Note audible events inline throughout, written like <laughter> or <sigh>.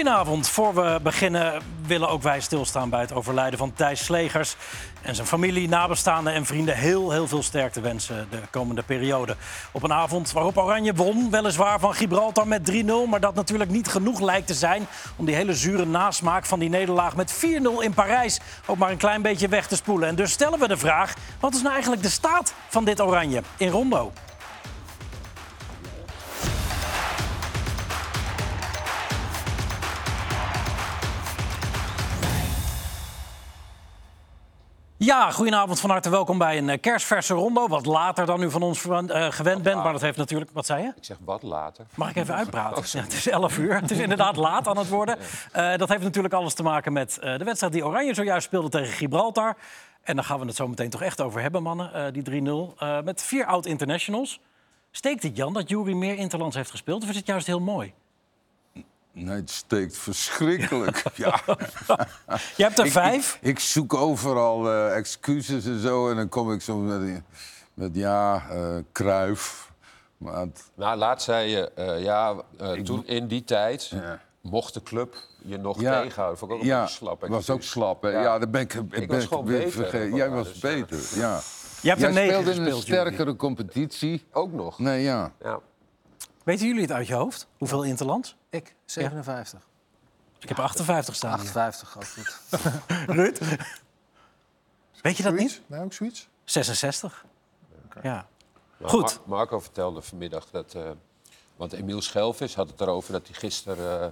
Goedenavond. Voor we beginnen willen ook wij stilstaan bij het overlijden van Thijs Slegers. En zijn familie, nabestaanden en vrienden heel, heel veel sterkte wensen de komende periode. Op een avond waarop Oranje won, weliswaar van Gibraltar met 3-0. Maar dat natuurlijk niet genoeg lijkt te zijn om die hele zure nasmaak van die nederlaag met 4-0 in Parijs ook maar een klein beetje weg te spoelen. En dus stellen we de vraag: wat is nou eigenlijk de staat van dit Oranje in Rondo? Ja, goedenavond, van harte welkom bij een eh, kerstverse rondo. Wat later dan u van ons eh, gewend bent, maar dat heeft natuurlijk... Wat zei je? Ik zeg wat later. Mag ik even uitpraten? <laughs> Ja, het is 11 uur, het is inderdaad laat aan het worden. Uh, dat heeft natuurlijk alles te maken met uh, de wedstrijd die Oranje zojuist speelde tegen Gibraltar. En daar gaan we het zo meteen toch echt over hebben, mannen, die 3-0. met vier oud-internationals. Steekt het, Jan, dat Jury meer Interlands heeft gespeeld? Of is het juist heel mooi? Nee, het steekt verschrikkelijk. <laughs> ja. Je hebt er vijf? Ik, ik, zoek overal uh, excuses en zo. En dan kom ik soms met, met ja, uh, kruif. Maar het... Nou, laat zei je, uh, ja, toen in die tijd ja. mocht de club je nog ja. tegenhouden. Vond ik ook ja, slap. was ook slap. Hè? Ja. ja, dan ben ik, ik, ben was gewoon beter. Vergeten. Jij was dus, beter, ja. Je hebt Jij er negen speelde in een sterkere competitie. Ook nog. Nee, ja. Ja. Weten jullie het uit je hoofd? Hoeveel Interlands? Ik, 57. Ik heb 58 staan. 58, ook goed. <laughs> Ruud? Weet je dat niet? Nee, ook zoiets? 66. Ja. Nou, Goed. Mar- Marco vertelde vanmiddag dat... uh, want Emiel Schelvis had het erover dat hij gisteren uh,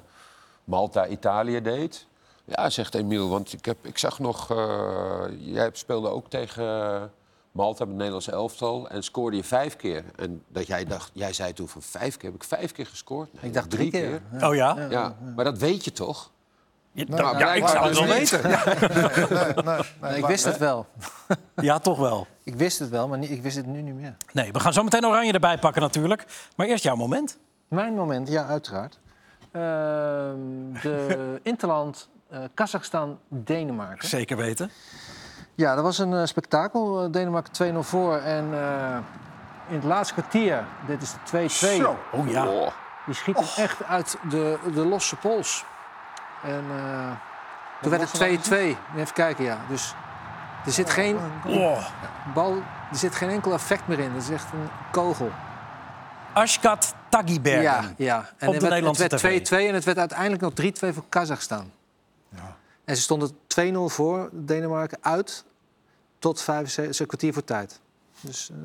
Malta-Italië deed. Ja, zegt Emiel, want ik, heb, ik zag nog... Uh, jij speelde ook tegen Malta met het Nederlandse elftal en scoorde je vijf keer. En dat jij dacht, jij zei toen van vijf keer, heb ik vijf keer gescoord? Nee, Ik dacht drie keer. Oh ja? Ja, maar dat weet je toch? Ja, Nou, ja, ik zou het dus wel niet. <laughs> weten. Nee, nee, nee, Nee, ik wist het wel. <laughs> Ja, toch wel. Ik wist het wel, maar niet, ik wist het nu niet meer. Nee, we gaan zo meteen Oranje erbij pakken natuurlijk. Maar eerst jouw moment. Mijn moment, ja, uiteraard. Ehm, de <laughs> Interland, eh, Kazachstan, Denemarken. Zeker weten. Ja, dat was een eh, spektakel. Eh, Denemarken 2-0 voor. En eh, in het laatste kwartier, dit is de 2-2. Oh ja. Oh. Die schiet hem echt uit de, de losse pols. En eh, toen werd het 2-2. Even kijken, ja. Dus er zit geen Oh. bal, er zit geen enkel effect meer in. Het is echt een kogel. Ashkat Tagibergen. Ja, ja. En Op de het werd, Nederlandse het werd 2-2 en het werd uiteindelijk nog 3-2 voor Kazachstan. Ja. En ze stonden 2-0 voor Denemarken uit tot vijf, ze- ze- kwartier voor tijd. Dus eh,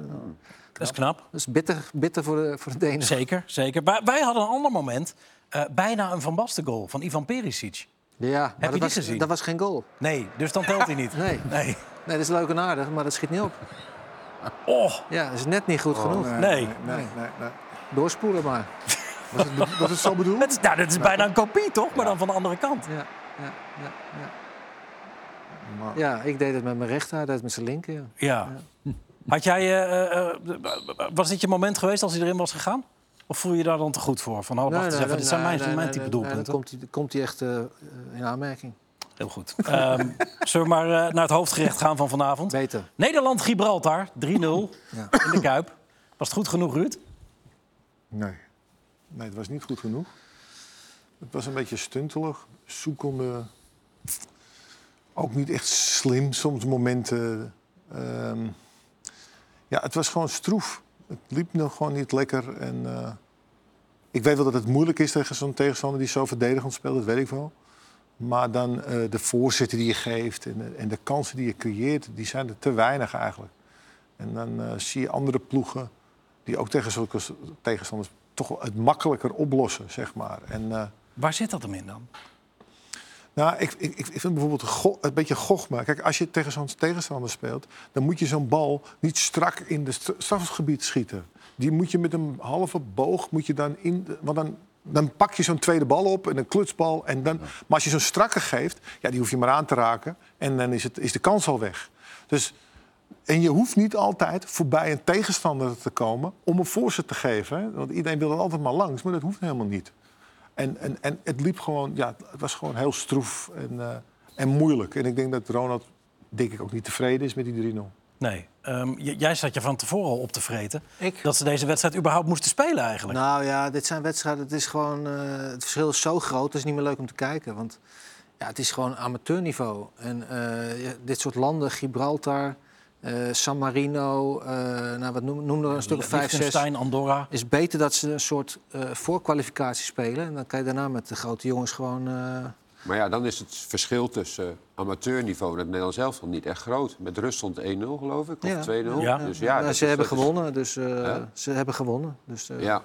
Dat is knap. dat is bitter, bitter voor, de, voor de Denen. Zeker, zeker. Wij, wij hadden een ander moment. eh, bijna een Van Basten goal van Ivan Perisic. Ja, maar je dat, die was, gezien? dat was geen goal. Nee, dus dan telt hij niet. <laughs> Nee. Nee. Nee, dat is leuk en aardig, maar dat schiet niet op. Oh, Ja, dat is net niet goed genoeg. Nee. nee, nee, nee, nee. Doorspoelen maar. Was, het, be- was het zo bedoeld? <laughs> is- nou, dat is bijna een kopie, toch? Maar dan van de andere kant. Ja, ja, ja, ja. Maar- ja ik deed het met mijn rechter, hij deed het met zijn linker. ja. Ja. <laughs> Had jij, eh, eh, was dit je moment geweest als hij erin was gegaan? Of voel je je daar dan te goed voor? Van, oh, wacht eens even, dit zijn mijn, mijn type nee, doelpunten. dan komt hij, komt hij echt eh, eh, in aanmerking. Heel goed. <laughs> Ehm, zullen we maar eh, naar het hoofdgerecht gaan van vanavond? Beter. Nederland-Gibraltar, 3-0 Ja. in de Kuip. Was het goed genoeg, Ruud? Nee. Nee, het was niet goed genoeg. Het was een beetje stuntelig, zoekende. Ook niet echt slim, soms momenten. ehm, ja, het was gewoon stroef. Het liep nog gewoon niet lekker. En, eh, ik weet wel dat het moeilijk is tegen zo'n tegenstander die zo verdedigend speelt, dat weet ik wel. Maar dan eh, de voorzetten die je geeft en de, en de kansen die je creëert, die zijn er te weinig eigenlijk. En dan eh, zie je andere ploegen die ook tegen zulke tegenstanders toch het makkelijker oplossen, zeg maar. En, Waar zit dat hem in dan? Nou, ik, ik, ik vind bijvoorbeeld een, go- een beetje gochma. Kijk, als je tegen zo'n tegenstander speelt, dan moet je zo'n bal niet strak in het strafgebied schieten. Die moet je met een halve boog, moet je dan in. Want dan, dan pak je zo'n tweede bal op en een klutsbal. En dan, maar als je zo'n strakke geeft, ja, die hoef je maar aan te raken. En dan is, het, is de kans al weg. Dus, en je hoeft niet altijd voorbij een tegenstander te komen om een voorzet te geven. Hè? Want iedereen wil er altijd maar langs, maar dat hoeft helemaal niet. En, en, en het liep gewoon, ja, het was gewoon heel stroef en, eh, en moeilijk. En ik denk dat Ronald, denk ik, ook niet tevreden is met die 3-0. Nee. Ehm, j- jij zat je van tevoren al op te vreten. Ik? Dat ze deze wedstrijd überhaupt moesten spelen eigenlijk. Nou ja, dit zijn wedstrijden. Het, is gewoon, eh, het verschil is zo groot, het is niet meer leuk om te kijken. Want ja, het is gewoon amateurniveau. En eh, dit soort landen, Gibraltar, San Marino, eh, nou, wat noem, noem er een stuk of vijf, zes. Andorra. is beter dat ze een soort eh, voorkwalificatie spelen. En dan kan je daarna met de grote jongens gewoon... eh, Maar ja, dan is het verschil tussen eh, amateurniveau en het Nederlands elftal niet echt groot. Met rust stond 1-0 geloof ik, of Ja. 2-0. Ja. Dus ja, ja, dat ze is- hebben gewonnen, dus eh, Ja. ze hebben gewonnen. Dus, eh, Ja.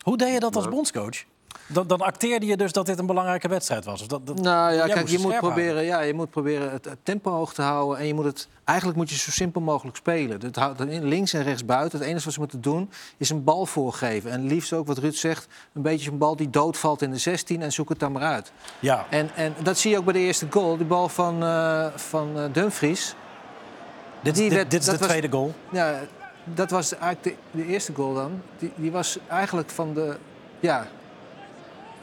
Hoe deed je dat als Ja. bondscoach? Dan, dan acteerde je dus dat dit een belangrijke wedstrijd was? Of dat, dat... Nou ja, Jij kijk, je moet, proberen, ja, je moet proberen het, het tempo hoog te houden. En je moet het, eigenlijk moet je zo simpel mogelijk spelen. Dat houdt in links en rechts buiten. Het enige wat ze moeten doen is een bal voorgeven. En liefst ook, wat Ruud zegt, een beetje een bal die doodvalt in de 16 en zoek het dan maar uit. Ja, En, en dat zie je ook bij de eerste goal. Die bal van, eh, van eh, Dumfries. dit, die dit, werd- dit is de was- tweede goal. Ja, dat was eigenlijk de, de eerste goal dan. Die, die was eigenlijk van de... Ja,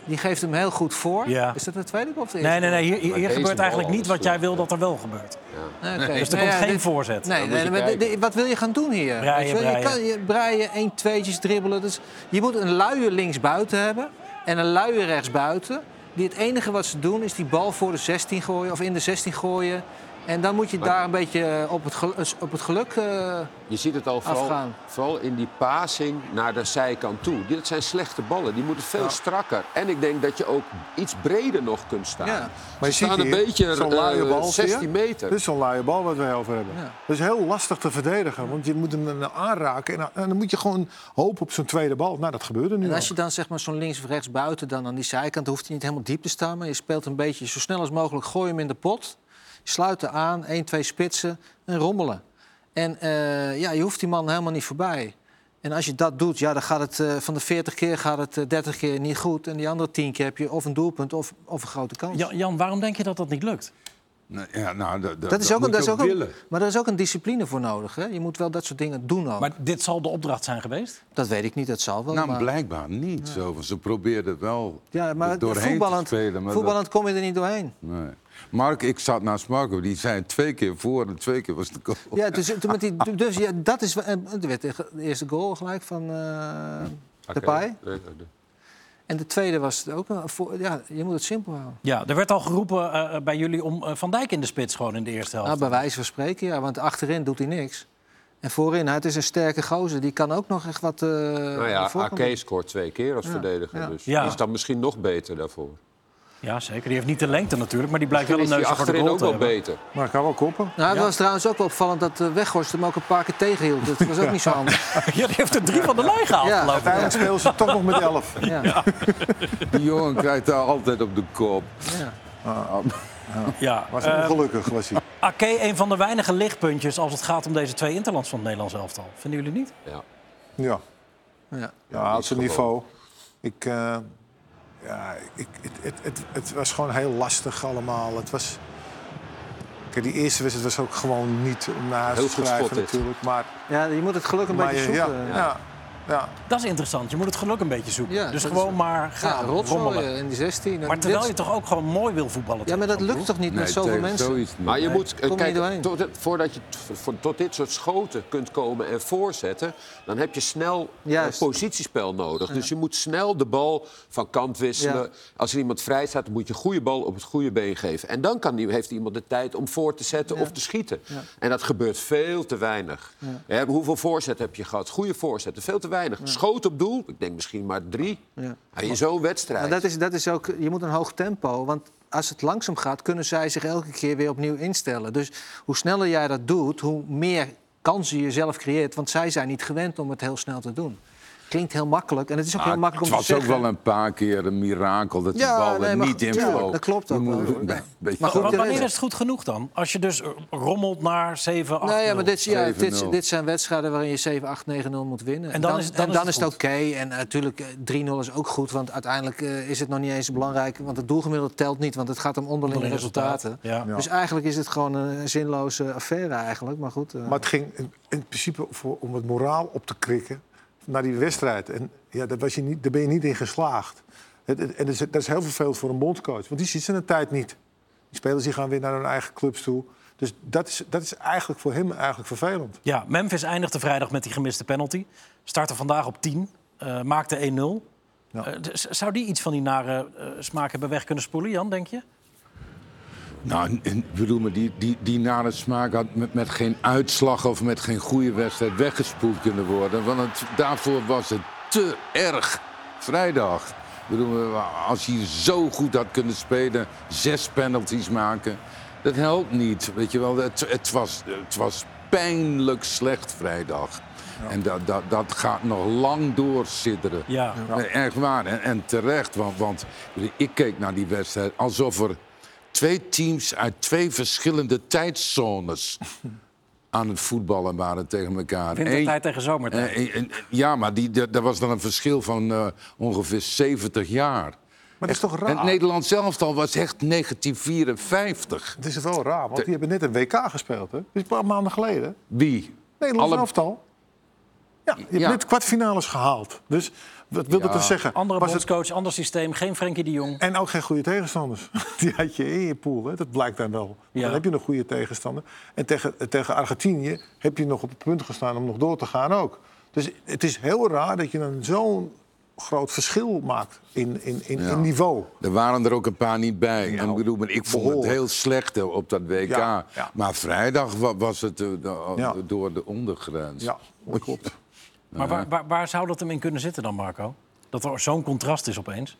die geeft hem heel goed voor. Ja. Is dat de tweede of de eerste Nee, nee, nee. Hier, hier gebeurt eigenlijk niet wat jij goed. wil dat er wel gebeurt. Nee, oké. Dus er Nou komt ja, geen dit- voorzet. Nee, nee, je maar de- kijken. de- wat wil je gaan doen hier? Breien, je, kan je breien, één, tweetjes dribbelen. Dus je moet een luie linksbuiten hebben en een luie rechtsbuiten. Die het enige wat ze doen is die bal voor de 16 gooien of in de 16 gooien. En dan moet je Maar- daar een beetje op het, gel- op het geluk... eh, Je ziet het al vooral, Afgaan. vooral in die passing naar de zijkant toe. Dat zijn slechte ballen. Die moeten veel strakker. En ik denk dat je ook iets breder nog kunt staan. Ja. Maar Ze je ziet staan een hier, beetje zo'n eh, luie bal, zie je? 16 meter. Dit is zo'n luie bal wat wij over hebben. Ja. Dat is heel lastig te verdedigen, want je moet hem aanraken. En dan, en dan moet je gewoon hopen op zo'n tweede bal. Nou, dat gebeurde nu En al. als je dan zeg maar zo'n links of rechts buiten dan aan die zijkant, dan hoeft hij niet helemaal diep te staan. Maar je speelt een beetje zo snel als mogelijk, gooi hem in de pot. Je sluit er aan, 1, 2 spitsen en rommelen. En eh, ja, je hoeft die man helemaal niet voorbij. En als je dat doet, ja, dan gaat het eh, van de 40 keer gaat het eh, 30 keer niet goed. En die andere 10 keer heb je of een doelpunt of, of een grote kans. Jan, Jan, waarom denk je dat dat niet lukt? Nee, ja, nou, dat, dat is ook, een, moet dat is ook een, willen. maar er is ook een discipline voor nodig. Hè? Je moet wel dat soort dingen doen ook. Maar dit zal de opdracht zijn geweest? dat weet ik niet, dat zal wel. Nou, maar... blijkbaar niet. Zo. Ze probeerden wel Ja, maar doorheen voetballend, te spelen. Maar voetballend kom je er niet doorheen. nee. Mark, ik zat naast Marco, die zei twee keer voor en twee keer was de goal. Ja, dus, <laughs> toen met die, dus ja, dat is. En er werd de eerste goal gelijk van eh Oké. Depay. Nee. En de tweede was het ook. voor- Ja, je moet het simpel houden. Ja, er werd al geroepen eh, bij jullie om eh, Van Dijk in de spits gewoon in de eerste helft. Nou, bij wijze van spreken, ja, want achterin doet hij niks. En voorin, nou, het is een sterke gozer. Die kan ook nog echt wat. eh Nou ja. Ake scoort twee keer als Ja, verdediger. ja. Dus Ja. die is dan misschien nog beter daarvoor. Ja, zeker. Die heeft niet de lengte natuurlijk, maar die blijkt wel een neusje voor de achterin goal ook te wel hebben. beter. Maar ik kan wel koppen. Nou, het Ja. was trouwens ook wel opvallend dat uh, Weghorst hem ook een paar keer tegenhield. Dat was ook niet zo <laughs> handig. Ja, die heeft er drie van de lijn gehaald, Ja. Uiteindelijk spelen ze toch nog met 11. Ja. <laughs> Die jongen krijgt daar altijd op de kop. Ja. Ja. Was eh, ongelukkig, was hij. Ake, een van de weinige lichtpuntjes als het gaat om deze twee interlands van het Nederlands elftal. Vinden jullie niet? Ja. Ja, Ja. ja op zijn gewoon. niveau. Ik, eh, ja, ik, het, het, het, het was gewoon heel lastig allemaal. Het was... Kijk, die eerste wedstrijd was ook gewoon niet om naar te schrijven natuurlijk. Maar, ja, je moet het geluk een maar beetje je- zoeken. ja, ja. Dat is interessant. Je moet het geluk een beetje zoeken. Ja, dus gewoon is- maar Ja, gaan, rommelen. in die 16. En Maar terwijl dit- je toch ook gewoon mooi wil voetballen. Ja, maar dat lukt toch niet met Nee, zoveel mensen? zoiets niet. Maar je Nee, moet, eh, kom je niet kijk, doorheen. tot, voordat je t- voor- tot dit soort schoten kunt komen en voorzetten, dan heb je snel eh, Juist. positiespel nodig. Dus je moet snel de bal van kant wisselen. Ja. Als er iemand vrij staat, dan moet je goede bal op het goede been geven. En dan kan die, heeft iemand de tijd om voor te zetten of te schieten. En dat gebeurt veel te weinig. Hoeveel voorzet heb je gehad? Goede voorzetten, veel te weinig. Schoot op doel, ik denk misschien maar drie. Ja. Ja, in zo'n wedstrijd. Maar dat is, dat is ook, je moet een hoog tempo. Want als het langzaam gaat, kunnen zij zich elke keer weer opnieuw instellen. Dus hoe sneller jij dat doet, hoe meer kansen je zelf creëert. Want zij zijn niet gewend om het heel snel te doen. Klinkt heel makkelijk. En het is ook heel Ah, makkelijk het om te was ook wel een paar keer een mirakel dat die Ja, bal nee, er maar niet in vloog. dat klopt ook wel. Ja. Maar goed, Wanneer is het goed genoeg dan? Als je dus rommelt naar 7, 8, Nee, ja, maar dit, ja, 7-0. dit, dit zijn wedstrijden waarin je 7, 8, 9-0 moet winnen. En dan is- dan is dan het is het oké. En natuurlijk, eh, 3-0 is ook goed. Want uiteindelijk eh, is het nog niet eens belangrijk. Want het doelgemiddelde telt niet. Want het gaat om onderlinge resultaten. Ja. Ja. Dus eigenlijk is het gewoon een zinloze affaire eigenlijk. Maar goed. eh, Maar het ging in, in principe voor, om het moraal op te krikken naar die wedstrijd. En ja, daar, was je niet, daar ben je niet in geslaagd. En dat is, dat is heel vervelend voor een bondscoach. Want die ziet een tijd niet. Die spelers die gaan weer naar hun eigen clubs toe. Dus dat is, dat is eigenlijk voor hem eigenlijk vervelend. Ja, Memphis eindigde vrijdag met die gemiste penalty. Startte vandaag op 10, eh, maakte 1-0. Ja. Eh, zou die iets van die nare eh, smaak hebben weg kunnen spoelen, Jan, denk je? Nou, bedoel, maar die, die, die nare smaak had met, met geen uitslag of met geen goede wedstrijd weggespoeld kunnen worden. Want het, daarvoor was het te erg. Vrijdag. Ik bedoel, als je zo goed had kunnen spelen, zes penalties maken, dat helpt niet. Weet je wel, het, het, was, het was pijnlijk slecht vrijdag. En dat, dat, dat gaat nog lang doorsidderen. Ja. Nee, echt waar. En, en terecht. Want, want ik keek naar die wedstrijd alsof er twee teams uit twee verschillende tijdzones aan het voetballen waren tegen elkaar. Wintertijd Eén- tegen zomertijd. eh, eh, ja, maar die, dat dat was dan een verschil van eh, ongeveer 70 jaar. Maar dat is toch En raar? het Nederlands zelftal was echt 1954. Het is wel raar, want die hebben net een WK gespeeld. Hè? Dat is een paar maanden geleden. Wie? Nederlands Alle- elftal. Ja, je hebt Ja. net kwartfinales gehaald. Dus wat wil dat dus zeggen? Andere Was het, ander systeem, geen Frenkie de Jong. en ook geen goede tegenstanders. <laughs> Die had je in je pool, hè? dat blijkt dan wel. Ja. Dan heb je een goede tegenstander. En tegen, tegen Argentinië heb je nog op het punt gestaan om nog door te gaan ook. Dus het is heel raar dat je dan zo'n groot verschil maakt in, in, in, Ja. in niveau. Er waren er ook een paar niet bij. en ik, bedoel, maar ik vond het heel slecht eh, op dat WK. Ja, ja. Maar vrijdag wa- was het eh, Ja. door de ondergrens. Ja, dat klopt. Maar waar, waar, waar zou dat hem in kunnen zitten dan, Marco? Dat er zo'n contrast is opeens.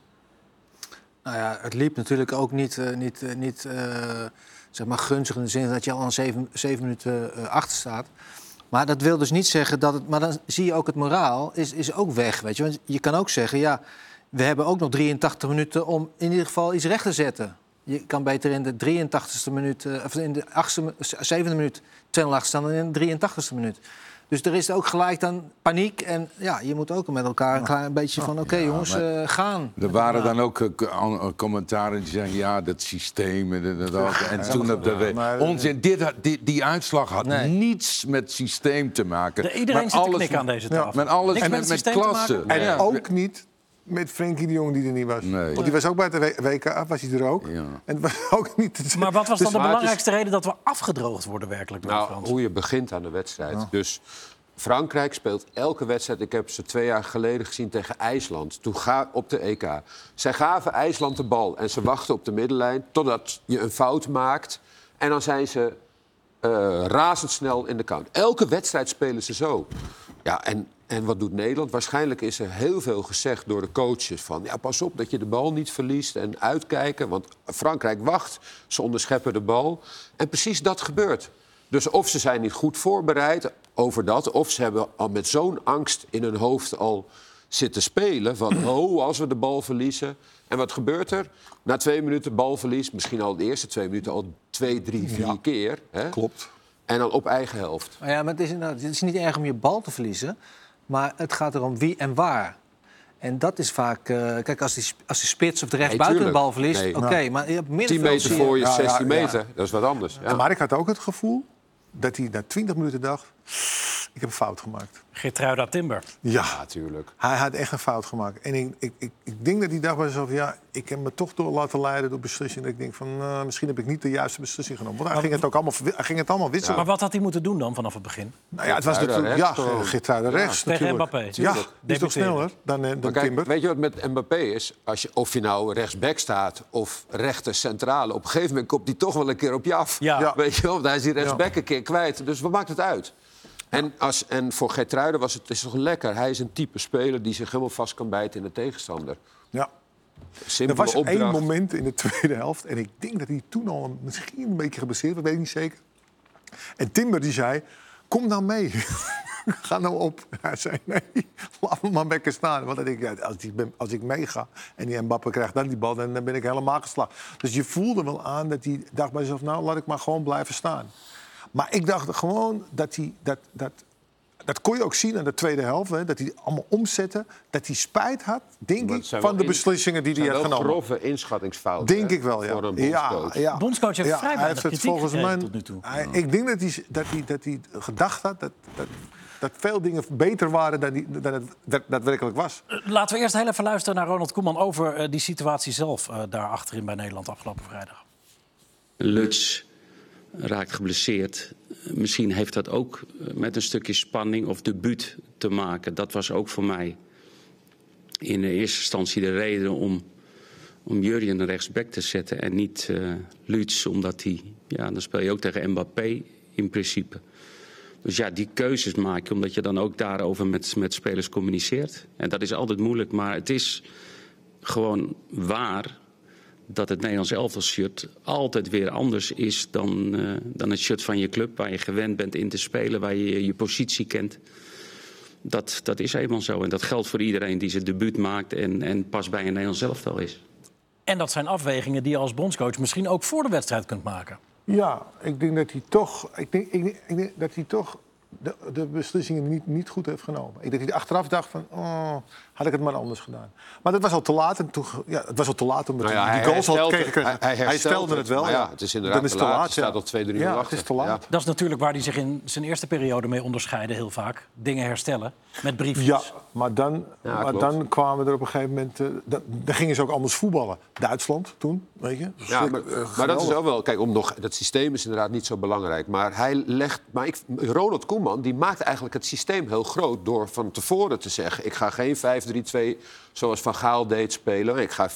Nou ja, het liep natuurlijk ook niet, eh, niet, eh, niet eh, zeg maar gunstig in de zin dat je al aan zeven, zeven minuten eh, achter staat. Maar dat wil dus niet zeggen dat het. Maar dan zie je ook het moraal is, is ook weg. Weet je? Want je kan ook zeggen, ja, we hebben ook nog 83 minuten om in ieder geval iets recht te zetten. Je kan beter in de 83ste minuut, eh, of in de 8e, 7e minuut 2-0 achterstaan dan in de 83ste minuut. Dus er is ook gelijk dan paniek. En ja, je moet ook met elkaar een klein beetje van... oké jongens, eh, gaan. Er waren dan ook eh, commentaren die zeggen... ja, dat systeem en dat. En toen op de we- maar- Onzin, dit, had- die, die uitslag had Nee. niets met systeem te maken. De- iedereen Maar zit te alles knikken aan deze Ja. tafel. Met alles Niks en met met, het met systeem te klasse. maken? En Ja. ook niet met Frenkie de Jong die er niet was. Nee. Want die was ook bij W- WK, was hij er ook. Ja. En het was <laughs> ook niet... Maar wat was dan de het is- belangrijkste reden dat we afgedroogd worden werkelijk door de Nou, Fransen? hoe je begint aan de wedstrijd. Dus Frankrijk speelt elke wedstrijd. Ik heb ze twee jaar geleden gezien tegen IJsland. Toen ga, op de EK. Zij gaven IJsland de bal en ze wachten op de middenlijn totdat je een fout maakt. En dan zijn ze eh, razendsnel in de count. Elke wedstrijd spelen ze zo. Ja, en, en wat doet Nederland? Waarschijnlijk is er heel veel gezegd door de coaches van... Ja, pas op dat je de bal niet verliest en uitkijken. Want Frankrijk wacht, ze onderscheppen de bal. En precies dat gebeurt. Dus of ze zijn niet goed voorbereid over dat... of ze hebben al met zo'n angst in hun hoofd al zitten spelen... van, <clears throat> oh, als we de bal verliezen... En wat gebeurt er? Na twee minuten balverlies, misschien al de eerste twee minuten... al twee, drie, vier keer. Hè? Klopt. En dan op eigen helft. Maar ja, maar het is, het is niet erg om je bal te verliezen. Maar het gaat erom wie en waar. En dat is vaak... eh, kijk, als die, sp- als die spits of de rechtsbuiten de tuurlijk. bal verliest... Nee. Oké, maar op 10 middenveld meter zie je- voor je, Ja, ja, 16 ja. meter. Dat is wat anders. Ja. Maar ik had ook het gevoel dat hij na 20 minuten dacht... ik heb een fout gemaakt. Geertruida Timber. Ja, natuurlijk. hij had echt een fout gemaakt. En ik, ik, ik, ik denk dat hij dacht bij zichzelf... ja, ik heb me toch door laten leiden door beslissingen. Dat ik denk van, nou, misschien heb ik niet de juiste beslissing genomen. Want hij ging het ook allemaal, hij ging het allemaal wisselen. Maar wat had hij moeten doen dan vanaf het begin? Nou ja, het was natuurlijk... Ja, rechts gewoon. Geertruida rechts Tegen natuurlijk. Mbappé. Ja, die is toch sneller dan, eh, dan kijk, Timber. weet je wat met Mbappé is? Als je, of je nou rechtsback staat of rechter centrale... op een gegeven moment komt hij toch wel een keer op je af. Ja. Ja. Weet je wel, dan is die rechtsback Ja. een keer kwijt. Dus wat maakt het uit? En, als, en voor Gertruiden was het is toch lekker. Hij is een type speler die zich helemaal vast kan bijten in de tegenstander. Ja. Er Simpele was opdracht. één moment in de tweede helft. En ik denk dat hij toen al een- misschien een beetje geblesseerd was, weet ik niet zeker. En Timber die zei, kom nou mee. <laughs> Ga nou op. <laughs> Hij zei, nee, laat me maar lekker staan. Want dan denk ik, als, ik ben, als ik meega en die Mbappe krijgt dan die bal... Dan, dan ben ik helemaal geslagen. Dus je voelde wel aan dat hij dacht bij zichzelf... nou, laat ik maar gewoon blijven staan. Maar ik dacht gewoon dat hij... Dat, dat, dat kon je ook zien aan de tweede helft. Hè, dat hij allemaal omzette. Dat hij spijt had, denk ik, van de in- beslissingen die hij had genomen. grove inschattingsfouten. Denk hè, ik wel, ja. Voor een ja, bondscoach. ja. Bondscoach heeft vrij hij weinig heeft het volgens mij. tot nu toe. Hij- ik denk dat hij, dat, hij, dat hij gedacht had dat, dat, dat veel dingen beter waren dan, die, dan het dat- daadwerkelijk was. Laten we eerst heel even luisteren naar Ronald Koeman over eh, die situatie zelf eh, daar achterin bij Nederland afgelopen vrijdag. Luts raakt geblesseerd. Misschien heeft dat ook eh, met een stukje spanning of debuut te maken. Dat was ook voor mij in de eerste instantie de reden om, om Jurjen rechtsback te zetten en niet uh, omdat hij, ja, dan speel je ook tegen Mbappé in principe. Dus ja, die keuzes maak je omdat je dan ook daarover met, met spelers communiceert. En dat is altijd moeilijk, maar het is gewoon waar dat het Nederlands elftal shirt altijd weer anders is dan, uh, dan het shirt van je club, waar je gewend bent in te spelen, waar je je positie kent. Dat, dat is eenmaal zo. En dat geldt voor iedereen die zijn debuut maakt en, en pas bij een Nederlands elftal is. En dat zijn afwegingen die je als bondscoach misschien ook voor de wedstrijd kunt maken. Ja, ik denk dat hij toch, ik denk, ik denk, ik denk dat hij toch de, de beslissingen niet, niet goed heeft genomen. Ik denk dat hij achteraf dacht van, oh, had ik het maar anders gedaan. Maar dat was al te laat. En toen, ja, het was al te laat omdat Nou ja, die goals had gekregen. Hij- hij Hij stelde het wel. het. Maar ja, het is inderdaad Dan is te laat. laat. Staat al 2-3-0 Ja, het achter. is te laat. Dat is natuurlijk waar hij zich in zijn eerste periode mee onderscheidde, heel vaak. Dingen herstellen met briefjes. Ja, maar dan, Ja, maar dan kwamen er op een gegeven moment... eh, dan, dan gingen ze ook anders voetballen. Duitsland toen, weet je. Ja, maar, eh, maar dat is ook wel... Kijk, om nog, dat systeem is inderdaad niet zo belangrijk. Maar hij legt... Maar ik, Ronald Koeman die maakt eigenlijk het systeem heel groot... door van tevoren te zeggen... ik ga geen 5-3-2 zoals Van Gaal deed spelen. Ik ga 4-3-3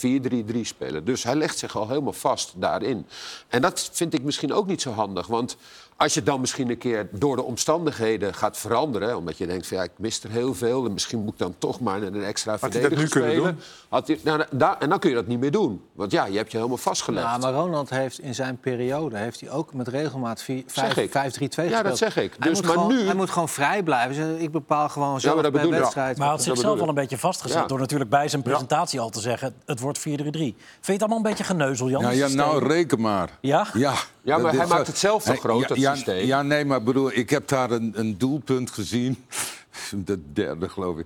spelen. Dus hij legt zich al helemaal vast daarin. En dat vind ik misschien ook niet zo handig. Want als je dan misschien een keer door de omstandigheden gaat veranderen... omdat je denkt, van, ja, ik mis er heel veel... en misschien moet ik dan toch maar een extra dat verdediger nu kunnen doen? Had hij, nou, da- en dan kun je dat niet meer doen. Want ja, je hebt je helemaal vastgelegd. Ja, maar Ronald heeft in zijn periode heeft hij ook met regelmaat 4 Zeg 5 ik. 5 3 2 Ja, gespeeld. dat zeg ik. Hij, Dus, moet maar gewoon, nu- hij moet gewoon vrij blijven. Ik bepaal gewoon maar dat per bedoel ik. wedstrijd. Maar hij had Dat zichzelf al een beetje vastgezet Ja. door natuurlijk bij zijn presentatie al te zeggen... het wordt 4-3-3. Vind je het allemaal een beetje geneuzel, Jan? Ja, ja, nou, reken maar. Ja? Ja, Ja, maar dat hij maakt zo- het zelf Hij- groot, ja, nee, maar bedoel, ik heb daar een, een doelpunt gezien. <laughs> De derde, geloof ik.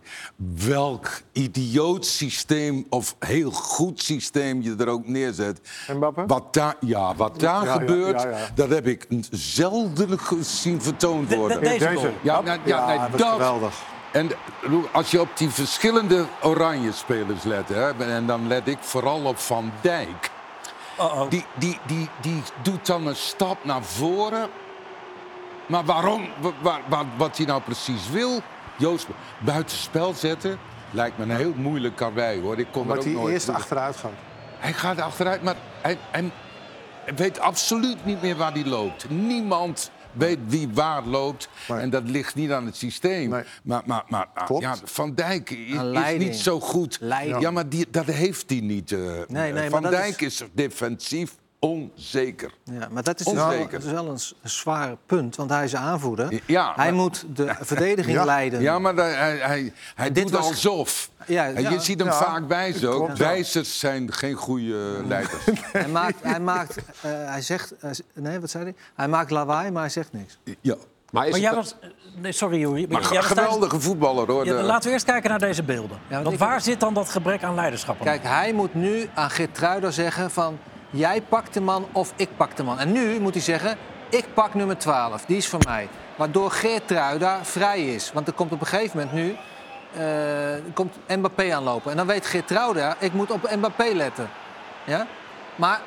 Welk idioot systeem of heel goed systeem je er ook neerzet. Mbappé? Wat daar, ja, wat daar Ja, gebeurt, ja, ja. dat heb ik zelden gezien vertoond De- de- worden. deze. Ja, nou, ja, nee, dat is dat. geweldig. En als je op die verschillende oranje spelers let, hè, en dan let ik vooral op Van Dijk. Uh-oh. Die, die, die, die doet dan een stap naar voren. Maar waarom? Wa- wa- wa- wat hij nou precies wil? Joost, buitenspel zetten lijkt me een heel moeilijk karwei, hoor. Ik kom er Omdat ook hij nooit eerst toe. achteruit gaat. Hij gaat achteruit, maar hij, hij weet absoluut niet meer waar hij loopt. Niemand weet wie waar loopt. Nee. En dat ligt niet aan het systeem. Nee. Maar, maar, maar Klopt. ja, Van Dijk is, is niet zo goed. Leiding. Ja, maar die, dat heeft hij niet. eh. Nee, nee, Van maar Dijk is... defensief onzeker. Ja, maar dat is, dus wel, Onzeker. dat is wel een, zwaar punt, want hij is aanvoerder. Ja, hij maar- moet de verdediging Ja. leiden. Ja, maar hij, hij, hij, Dit doet was- alsof. Ja, en ja. je ziet hem Ja, vaak wijzen ook. klopt, ja. Wijzers zijn geen goede leiders. <laughs> Hij maakt, hij maakt, eh, hij zegt, z- nee, wat zei hij? Hij maakt lawaai, maar hij zegt niks. ja. Maar is Maar het jij was... Nee, sorry. Maar Jij tijdens- geweldige voetballer, hoor. Ja, laten we eerst kijken naar deze beelden. want Want ik- waar zit dan dat gebrek aan leiderschap? Kijk, hij moet nu aan Geertruida zeggen van... jij pakt de man of ik pak de man. En nu moet hij zeggen, ik pak nummer 12, die is van mij. Waardoor Geertruida vrij is. Want er komt op een gegeven moment nu... eh, komt Mbappé aanlopen. En dan weet Geertruida, ik moet op Mbappé letten. Ja? Maar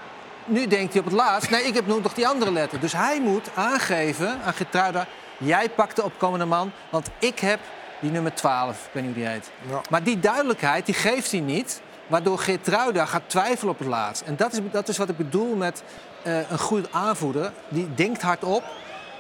nu denkt hij op het laatst... nee, ik heb nu nog die andere letter. Dus hij moet aangeven aan Geertruida... jij pakt de opkomende man, want ik heb die nummer 12. Ik weet niet hoe die heet. Ja. Maar die duidelijkheid die geeft hij niet, waardoor Geertruida gaat twijfelen op het laatst. En dat is, dat is wat ik bedoel met eh, een goede aanvoerder. Die denkt hardop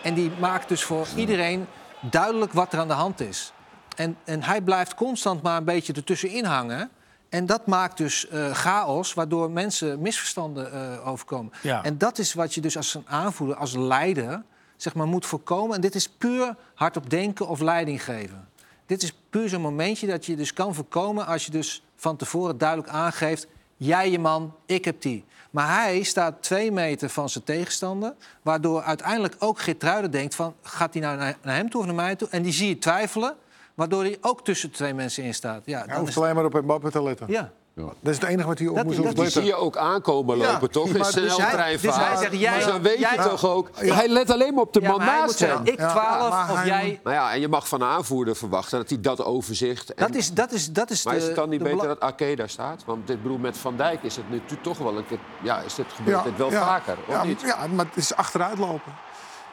en die maakt dus voor iedereen duidelijk wat er aan de hand is. En, en hij blijft constant maar een beetje ertussenin hangen. En dat maakt dus eh, chaos, waardoor mensen misverstanden eh, overkomen. Ja. En dat is wat je dus als een aanvoerder, als leider, zeg maar, moet voorkomen. En dit is puur hardop denken of leiding geven. Dit is puur zo'n momentje dat je dus kan voorkomen als je dus van tevoren duidelijk aangeeft... jij je man, ik heb die. Maar hij staat twee meter van zijn tegenstander... waardoor uiteindelijk ook Geertruiden denkt van... gaat hij nou naar hem toe of naar mij toe? En die zie je twijfelen, waardoor hij ook tussen twee mensen in staat. Ja, Hij dan hoeft is, alleen maar op Mbappé te letten. ja Dat is het enige wat hij op Dat- moest dat- Die opletten. zie je ook aankomen Ja, lopen, toch? In maar dus sneltreinvaart. dus hij zegt, jij- maar dan weet jij- je toch ook... Ja. Hij let alleen maar op de Ja, man maar moet naast zeggen, hem. ik Ja, 12 maar of hij jij... Nou ja, en je mag van een aanvoerder verwachten dat hij dat overzicht... En, Dat is, dat is, dat is maar de, is het dan niet de beter dat Arke daar staat? Want dit bedoel, met Van Dijk is het nu toch wel een keer... Ja, is dit, gebeurt dit wel ja, vaker, of ja, niet? Ja, maar het is achteruitlopen.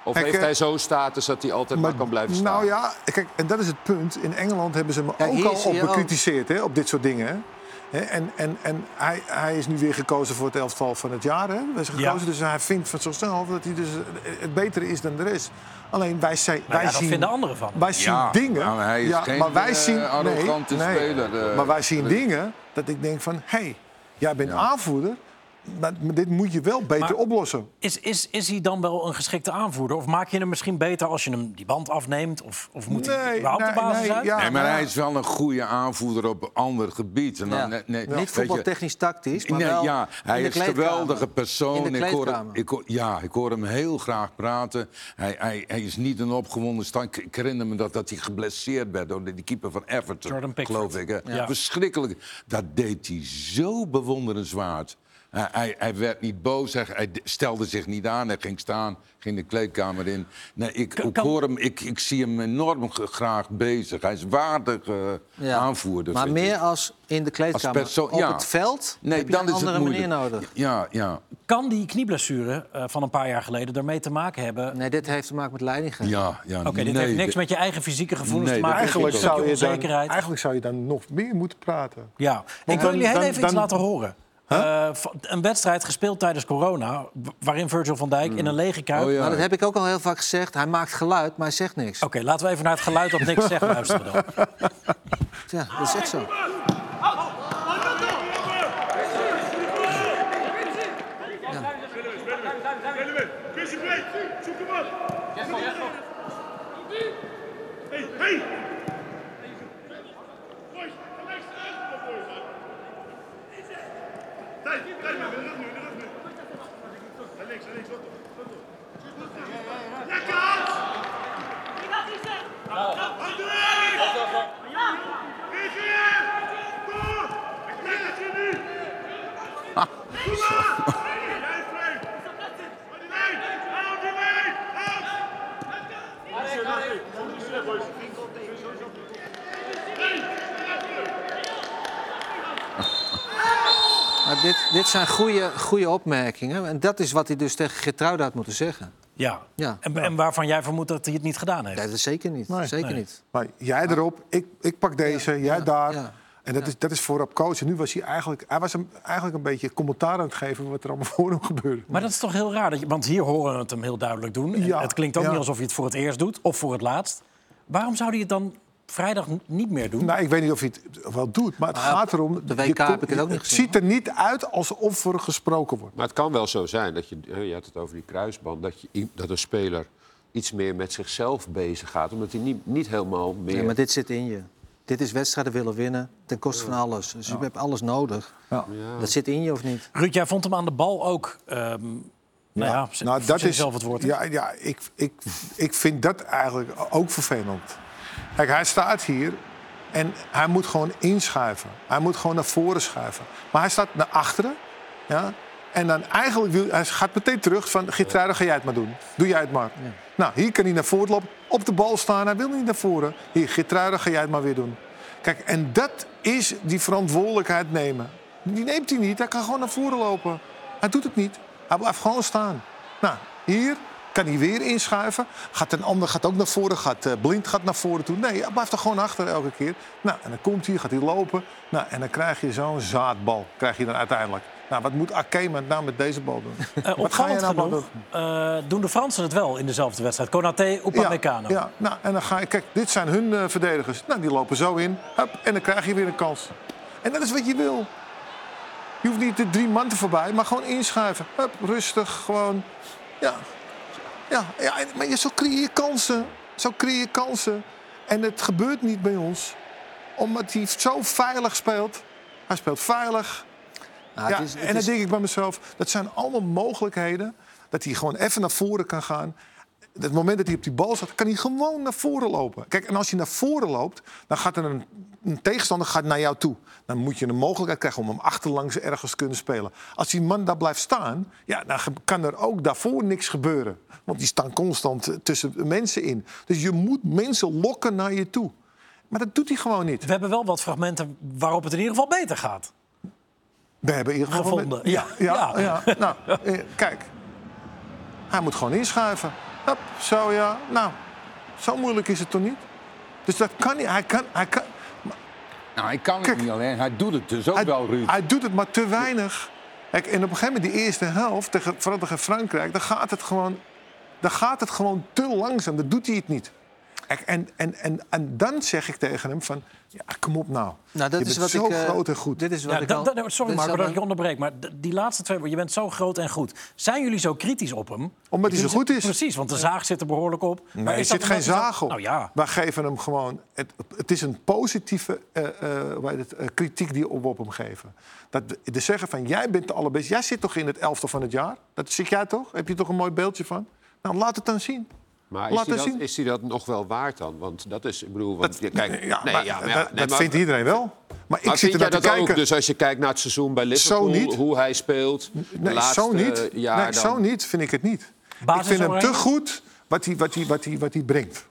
Of Kijk, heeft eh, hij zo'n status dat hij altijd maar, kan blijven staan? Nou ja, kijk, en dat is het punt. In Engeland hebben ze me ook al op bekritiseerd, hè, op dit soort dingen. En, en, en hij, hij is nu weer gekozen voor het elftal van het jaar. Hè. Wij zijn Ja. gekozen, Dus hij vindt van zichzelf dat hij dus het betere is dan de rest. Alleen wij, zijn, Nou wij ja, dat zien... vinden anderen van. Wij zien Ja, dingen. maar hij is ja, geen, maar wij eh, zien, arrogante nee, nee. speler, eh. maar wij zien dingen dat ik denk van... hé, hey, jij bent aanvoerder, maar, dit moet je wel beter Maar- oplossen. Is, is, is hij dan wel een geschikte aanvoerder? Of maak je hem misschien beter als je hem die band afneemt? Of, of moet hij überhaupt de basis uit? ja, Nee, maar hij is wel een goede aanvoerder op een ander gebied. En dan, Ja. nee, nee, Niet voetbaltechnisch tactisch, maar Nee, wel ja, hij is een geweldige persoon. In de ik hoor, hem- ik hoor- ja, ik hoor hem heel graag praten. Hij, hij, hij is niet een opgewonden stand. Ik, herinner me dat, dat hij geblesseerd werd door de, die keeper van Everton, Jordan Pickford. geloof ik. Hè. Ja. Verschrikkelijk. Dat deed hij zo bewonderenswaard. Hij, hij, hij werd niet boos, hij, hij stelde zich niet aan, hij ging staan, ging de kleedkamer in. Nee, ik, Kan- ik, kan- hoor hem, ik, ik zie hem enorm graag bezig. Hij is waardig eh, Ja. aanvoerder. Maar meer ik. als in de kleedkamer. persoon- Op ja. het veld Nee, heb je dan een is het andere manier moeilijk. nodig. Ja, ja. Kan die knieblessure eh, van een paar jaar geleden ermee te maken hebben? Nee, dit heeft te maken met leidinggeven. Ja, ja, Oké, dit nee, heeft niks dit- met je eigen fysieke gevoelens Nee, te maken. Eigenlijk zou, je dan, onzekerheid. eigenlijk zou je dan nog meer moeten praten. Ja, ik wil jullie heel dan- even iets dan- laten horen. Eh, v- een wedstrijd gespeeld tijdens corona, waarin Virgil van Dijk in een lege kuip... Oh, ja. Dat heb ik ook al heel vaak gezegd. Hij maakt geluid, maar hij zegt niks. Oké, laten we even naar het geluid dat niks zegt luisteren dan. <laughs> Ja, dat is echt zo breed, zoek hem op. Hey, hey! Boys, ga links eruit, boys. Tijd, tijd, maar de rug nu, de rug nu. Naar links, naar links, wat op. Lekker, Hans! Hand erin! Geef je! Door! Ik denk dat je nu! Doe maar! Jij vreemd! Hou die lijn! Hou die lijn! Maar dit, dit zijn goede, goede opmerkingen. En dat is wat hij dus tegen Gertruida had moeten zeggen. Ja. Ja. En, en waarvan jij vermoedt dat hij het niet gedaan heeft. Nee, dat is zeker niet. Nee. zeker Nee. niet. Maar jij erop, ik, ik pak deze, jij daar. ja. En dat, is, dat is voorop coach. En nu was hij eigenlijk, hij was hem eigenlijk een beetje commentaar aan het geven wat er allemaal <laughs> voor hem gebeurde. Maar dat is toch heel raar, dat je, want hier horen we het hem heel duidelijk doen. En Ja, het klinkt ook ja. niet alsof hij het voor het eerst doet of voor het laatst. Waarom zou hij het dan vrijdag niet meer doen? Nou, ik weet niet of hij het wel doet, maar het Ah, gaat erom... de je WK heb ik het ook niet Het ziet er niet uit alsof er gesproken wordt. Maar het kan wel zo zijn dat je, hè, je had het over die kruisband, dat, je, dat een speler iets meer met zichzelf bezig gaat, omdat hij niet, niet helemaal meer. Ja, maar dit zit in je. Dit is wedstrijden willen winnen ten koste van alles. Dus je hebt alles nodig. Ja. Dat zit in je of niet? Ruud, jij vond hem aan de bal ook... ehm, nou ja, nou, dat is zelf het woord. Ja, ja ik, ik, ik vind dat eigenlijk ook vervelend. Kijk, hij staat hier en hij moet gewoon inschuiven. Hij moet gewoon naar voren schuiven. Maar hij staat naar achteren. Ja? En dan eigenlijk wil hij gaat meteen terug van Geertruida, ga jij het maar doen. Doe jij het maar. Nou, hier kan hij naar voren lopen, op de bal staan. Hij wil niet naar voren. Hier, Geertruida, ga jij het maar weer doen. Kijk, en dat is die verantwoordelijkheid nemen. Die neemt hij niet. Hij kan gewoon naar voren lopen. Hij doet het niet. Hij blijft gewoon staan. Nou, hier kan hij weer inschuiven. Gaat een ander gaat ook naar voren. Gaat, eh, Blind gaat naar voren toe. Nee, hij blijft er gewoon achter elke keer. Nou, en dan komt hij, gaat hij lopen. Nou, en dan krijg je zo'n zaadbal. Krijg je dan uiteindelijk. Nou, wat moet Ake met nou met deze bal doen? Eh, wat ga je nou genoeg eh, doen de Fransen het wel in dezelfde wedstrijd. Konaté, Upamecano. Ja, ja, nou, en dan ga je, kijk, dit zijn hun verdedigers. Nou, die lopen zo in. Hup, en dan krijg je weer een kans. En dat is wat je wil. Je hoeft niet de drie man te voorbij, maar gewoon inschuiven. Hup, rustig, gewoon. Ja, ja, ja maar je, zo creëer je kansen. Zo creëer je kansen. En het gebeurt niet bij ons. Omdat hij zo veilig speelt. Hij speelt veilig. Nou, Ja, het is- het en dan is- denk ik bij mezelf, dat zijn allemaal mogelijkheden. Dat hij gewoon even naar voren kan gaan. Het moment dat hij op die bal zat, kan hij gewoon naar voren lopen. Kijk, en als je naar voren loopt, dan gaat er een, een tegenstander gaat naar jou toe. Dan moet je een mogelijkheid krijgen om hem achterlangs ergens te kunnen spelen. Als die man daar blijft staan, ja, dan kan er ook daarvoor niks gebeuren. Want die staan constant eh, tussen mensen in. Dus je moet mensen lokken naar je toe. Maar dat doet hij gewoon niet. We hebben wel wat fragmenten waarop het in ieder geval beter gaat. We hebben in ieder geval... Gevonden, Ja, ja, ja. ja. Nou, eh, kijk. Hij moet gewoon inschuiven. Zo ja. Nou, zo moeilijk is het toch niet? Dus dat kan niet. Hij kan... Hij, kan, Nou, hij kan het niet alleen. Hij doet het dus ook hij, wel, Ruud. hij doet het maar te weinig. Kijk, en op een gegeven moment, die eerste helft, tegen, vooral tegen Frankrijk... dan gaat het gewoon, dan gaat het gewoon te langzaam. Dan doet hij het niet. En, en, en, en dan zeg ik tegen hem van... Ja, kom op nou. Nou, dat je is bent wat zo ik, eh, groot en goed. Dit is wat Ja, ik dat- al- dat- sorry Marco dat ik je onderbreek, maar die laatste twee woorden, je bent zo groot en goed. Zijn jullie zo kritisch op hem? Omdat hij zo goed is. Precies, want de zaag zit er behoorlijk op. Maar Nee, er is dat zit geen zaag op. Nou ja, Wij geven hem gewoon... Het, het is een positieve eh, eh, het, eh, kritiek die we op hem geven. Dat de zeggen van, jij bent de allerbeste. Jij zit toch in het elftal van het jaar? Dat zit jij toch? Heb je toch een mooi beeldje van? Nou, laat het dan zien. Maar is hij, het dat, is hij dat nog wel waard dan? Want dat is, ik bedoel, want, ja, kijk, Ja, nee, maar, ja, maar dat, ja, dat nee, maar- vindt iedereen wel. Maar ik Maar zit vind er naar te dat ook? kijken. Dus als je kijkt naar het seizoen bij Zo Liverpool, niet. hoe hij speelt, Nee, laatste zo niet. jaar nee, dan... zo niet vind ik het niet. Ik vind hem te goed wat hij, wat hij, wat hij, wat hij brengt.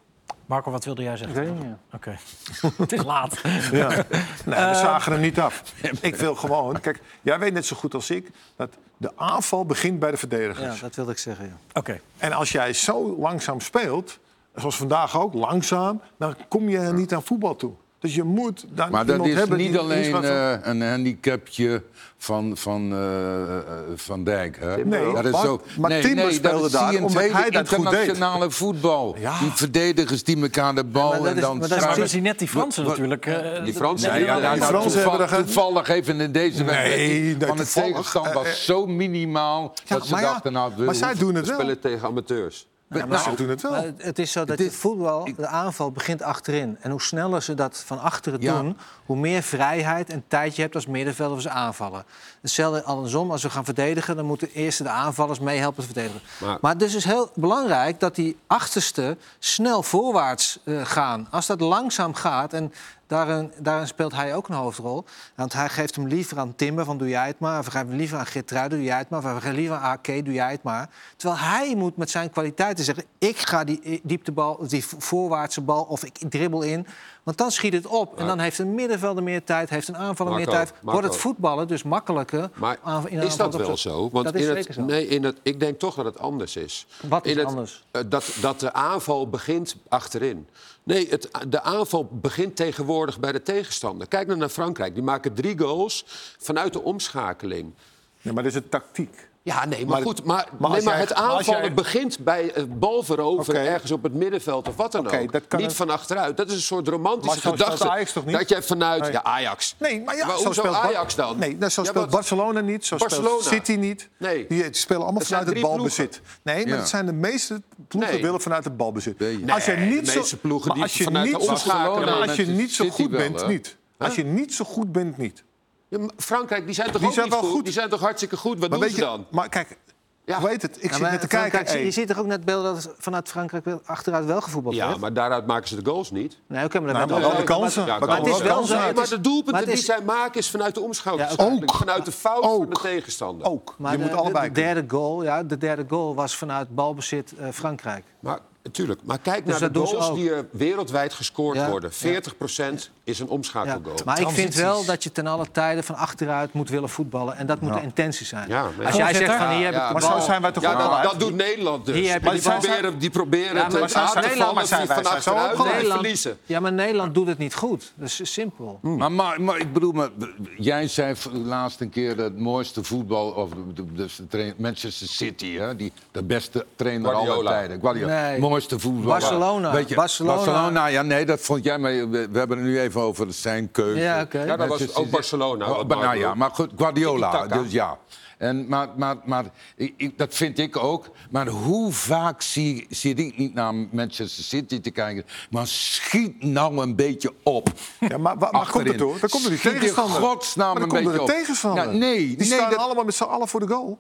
Marco, wat wilde jij zeggen? Ik ja. Oké, <laughs> het is laat. <laughs> Ja. Nee, we zagen hem niet af. <laughs> Ik wil gewoon... Kijk, jij weet net zo goed als ik... dat de aanval begint bij de Ja, verdedigers. dat wilde ik zeggen, ja. Oké, En als jij zo langzaam speelt, zoals vandaag ook, langzaam... dan kom je niet aan voetbal toe. Dus je moet dan Maar dat iemand is hebben niet die alleen eh, een handicapje van, van, eh, eh, van Dijk. Hè? Nee, dat is maar- zo. maar nee, Timber nee, speelde dat daar zie je in het omdat hij dat goed deed. internationale voetbal. Ja. Die verdedigers die elkaar de bal maar en is- dan... maar dat is net die Fransen Wat- natuurlijk. eh, Die Fransen, Nee, ja, Ja, die Fransen toevallig, hebben er ge- toevallig even in deze wedstrijd van het tegenstand was zo minimaal dat ze dachten... Nou, we maar zij doen het wel. spelen tegen amateurs. Ja, maar ze doen het wel. Het- is zo dat Het voetbal, de aanval begint achterin. En hoe sneller ze dat van achteren Ja. doen, hoe meer vrijheid en tijd je hebt als middenvelder als ze aanvallen. Hetzelfde andersom, als we gaan verdedigen, dan moeten eerst de aanvallers meehelpen te verdedigen. Maar- Maar, het is dus heel belangrijk dat die achterste snel voorwaarts eh, gaan. Als dat langzaam gaat, en daarin, daarin speelt hij ook een hoofdrol. Want hij geeft hem liever aan Timber, van doe jij het maar. Of hij geeft hem liever aan Geertruiden, doe jij het maar. Of hem liever aan AK, doe jij het maar. Terwijl hij moet met zijn kwaliteiten zeggen... ik ga die eh, dieptebal, die vo- voorwaartse bal, of ik dribbel in. Want dan schiet het op. En dan heeft een middenvelder meer tijd, heeft een aanvaller meer Marco, tijd. Wordt het voetballen dus makkelijker. Maar aan- in is dat wel zo? Want dat is in zeker het, zo. Nee, in het, ik denk toch dat het anders is. Wat is in anders? eh, dat, dat de aanval begint achterin. Nee, het, de aanval begint tegenwoordig bij de tegenstander. Kijk nou naar Frankrijk. Die maken drie goals vanuit de omschakeling. Ja, maar dat is een tactiek. Ja, nee, maar, Maar- goed. Maar, maar nee, als maar jij- het aanvallen jij- begint bij het balveroveren Oké. ergens op het middenveld of wat dan ook. dat kan niet een- van achteruit. Dat is een soort romantische Maar zo speelt gedachte. Ajax toch niet? Dat je vanuit... Nee. Ja, Ajax. Nee, maar ja, Maar zo speelt Ajax dan? Nee, nou, zo Ja, speelt Barcelona niet, zo Barcelona. speelt City niet. Nee. Die, die spelen allemaal Het vanuit het balbezit. Nee, maar Ja. het zijn de meeste ploegen Nee. willen vanuit het balbezit. Nee, als je de niet zo, meeste ploegen maar die als je vanuit niet de zo goed, maar als je Manchester niet zo City goed wel, bent, niet. Als je niet zo goed bent, niet. Ja, Frankrijk, die zijn toch Die ook zijn niet wel goed? goed. Die zijn toch hartstikke goed? Wat Maar doen weet ze je, dan? maar kijk, Ja. hoe heet het? Ik Ja, zit net te kijken. Hey, Je ziet toch ook net beelden dat vanuit Frankrijk wel- achteruit wel gevoetbald Ja, werd? maar daaruit maken ze de goals niet. Nee, oké, maar dat Nou, maar wel- de kansen. Ja, Maar maar het is wel zo. maar de doelpunten die zij maken is vanuit de omschakeling. Ja, ook. Vanuit de fout van de tegenstander. Ook. Maar je de, moet allebei de, derde goal, ja, de derde goal was vanuit balbezit eh, Frankrijk. Maar natuurlijk, maar kijk Dus naar de goals die er wereldwijd gescoord Ja, worden. ja. 40% is een Ja. omschakelgoal. Maar ik vind wel dat je ten alle tijden van achteruit moet willen voetballen. En dat moet de intentie zijn. Ja, maar- Als jij zegt van hier heb ik de Maar bal... zo zijn wij toch Ja, dat, dat doet Nederland dus. Hier Maar die proberen, die proberen maar te vallen maar van achteruit verliezen. Ja, maar Nederland doet het niet goed. Dat is simpel. Maar, maar, maar ik bedoel, maar, jij zei laatst een keer het mooiste voetbal, of de, de, Manchester City, hè, die, de beste trainer aller tijden. Guardiola. Nee. Mooiste voetbal. Barcelona. Barcelona. Ja, nee, dat vond jij, maar we, hebben het nu even over zijn keuze. Ja, dat was ook Barcelona. Oh, maar, nou ja, maar goed, Guardiola, dus ja. En, maar maar, maar ik, ik- dat vind ik ook. Maar hoe vaak zie, zit ik niet naar Manchester City te kijken? Maar schiet nou een beetje op. Ja, maar waar, komt het door? Dan komt er die Schiet in tegenstander. godsnaam maar een komt er beetje de op. tegenstander. Ja, nee, die nee, staan dat- allemaal met z'n allen voor de goal.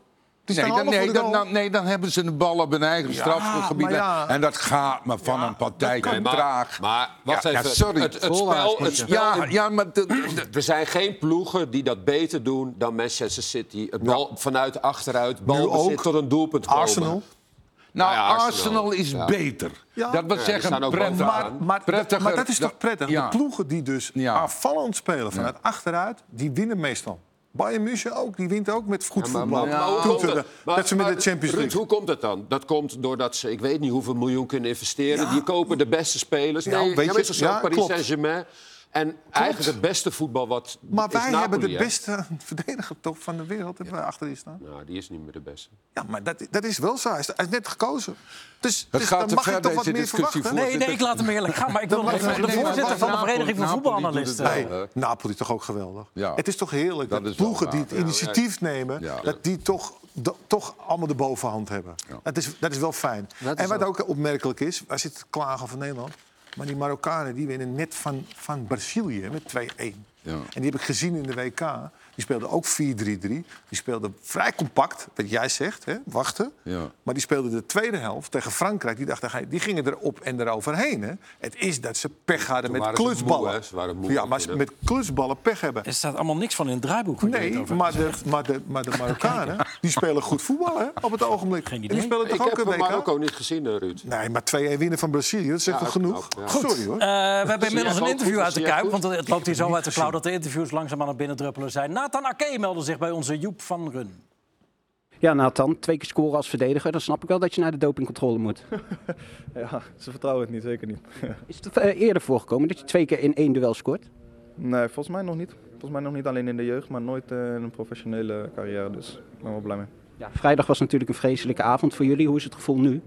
Nee dan, nee, dan, goal. dan- nee, dan hebben ze de bal op hun eigen strafgebied. ja. En dat gaat maar van Ja, een partij kan. traag. Maar wacht Ja, ja, even. sorry. Het, het spel, het spel Ja, in- ja, maar... de- de- Er zijn geen ploegen die dat beter doen dan Manchester City. Het bal vanuit achteruit, bal tot een doelpunt komen. Arsenal. nou, ja, Arsenal. Arsenal is Ja. beter. Ja. dat wil zeggen, staan ook prettig. bovenaan. Maar, maar, Prettiger maar dat is toch prettig? Ja. De ploegen die dus Ja. aanvallend spelen vanuit achteruit, die winnen meestal. Bayern München ook, die wint ook met goed Ja, voetbal. maar- maar Maar- dat ze met de Champions Ruud, League... hoe komt het dan? Dat komt doordat ze, ik weet niet hoeveel miljoen kunnen investeren. Die kopen de beste spelers. Ja, Nee, weet je, ja, Paris. Saint-Germain. En eigenlijk het beste voetbal wat Maar is wij hebben de hè? beste <laughs> verdediger toch van de wereld hebben wij achterin staan. Nou, die is niet meer de beste. Ja, maar dat, dat is wel zo. Hij is, hij is net gekozen. Dus, Het dus gaat dan te mag je ver, toch wat meer verwachten. Nee, nee, ik laat hem eerlijk gaan. Maar ik wil nog de voorzitter van de Vereniging van Voetbalanalisten. Nee, Napoli toch ook geweldig. Ja. Het is toch heerlijk Dat dat, is wel ploegen die waar, het initiatief nemen... Ja. dat die toch, do- toch allemaal de bovenhand hebben. Dat, is, dat is wel fijn. Dat is en wat ook opmerkelijk is... zitten te klagen over Nederland... maar die Marokkanen die winnen net van, van Brazilië met 2-1. Ja. En die heb ik gezien in de WK. Die speelden ook 4-3-3. Die speelden vrij compact, wat jij zegt, hè? wachten. Ja. Maar die speelden de tweede helft tegen Frankrijk. Die, dachten, die gingen erop en eroverheen. Hè? Het is dat ze pech hadden met waren ze moe, klutsballen. hè? Ze waren moe ja, maar met klutsballen pech hebben. Er staat allemaal niks van in het draaiboek. Nee, maar de, maar, de, maar de Marokkanen <laughs> die spelen goed voetbal hè, op het ogenblik. Geen En idee. die spelen Ik toch ook heb een? Marokko niet gezien, eh, Ruud. Nee, maar 2-1 winnen van Brazilië, dat zegt Ja, toch genoeg? Sorry hoor. Eh, we hebben inmiddels een interview uit de Kuip. Want het loopt hier zo uit de klauw dat de interviews langzaam aan het binnendruppelen zijn. Nathan Ake meldde zich bij onze Joep van Run. Ja, Nathan, twee keer scoren als verdediger. Dan snap ik wel dat je naar de dopingcontrole moet. <laughs> Ja, ze vertrouwen het niet, zeker niet. Is het eh, eerder voorgekomen dat je twee keer in één duel scoort? nee, volgens mij nog niet. Volgens mij nog niet alleen in de jeugd, maar nooit eh, in een professionele carrière. Dus ik ben wel blij mee. Ja, vrijdag was natuurlijk een vreselijke avond voor jullie. Hoe is het gevoel nu?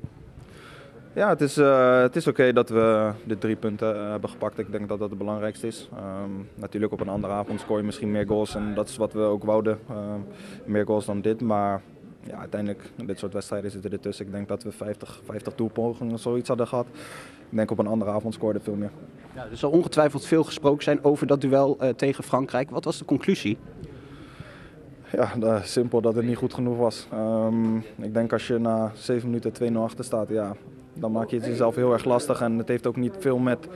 Ja, het is, eh, het is oké dat we de drie punten eh, hebben gepakt. Ik denk dat dat het belangrijkste is. Ehm, natuurlijk op een andere avond scoor je misschien meer goals. En dat is wat we ook wouden. Ehm, meer goals dan dit. Maar ja, uiteindelijk, dit soort wedstrijden zitten ertussen. Ik denk dat we 50, 50 doelpogingen of zoiets hadden gehad. Ik denk op een andere avond scoorde veel meer. Ja, er zal ongetwijfeld veel gesproken zijn over dat duel eh, tegen Frankrijk. Wat was de conclusie? Ja, simpel dat het niet goed genoeg was. Ehm, ik denk als je na 7 minuten 2-0 achter staat, ja, dan maak je het jezelf heel erg lastig. En het heeft ook niet veel met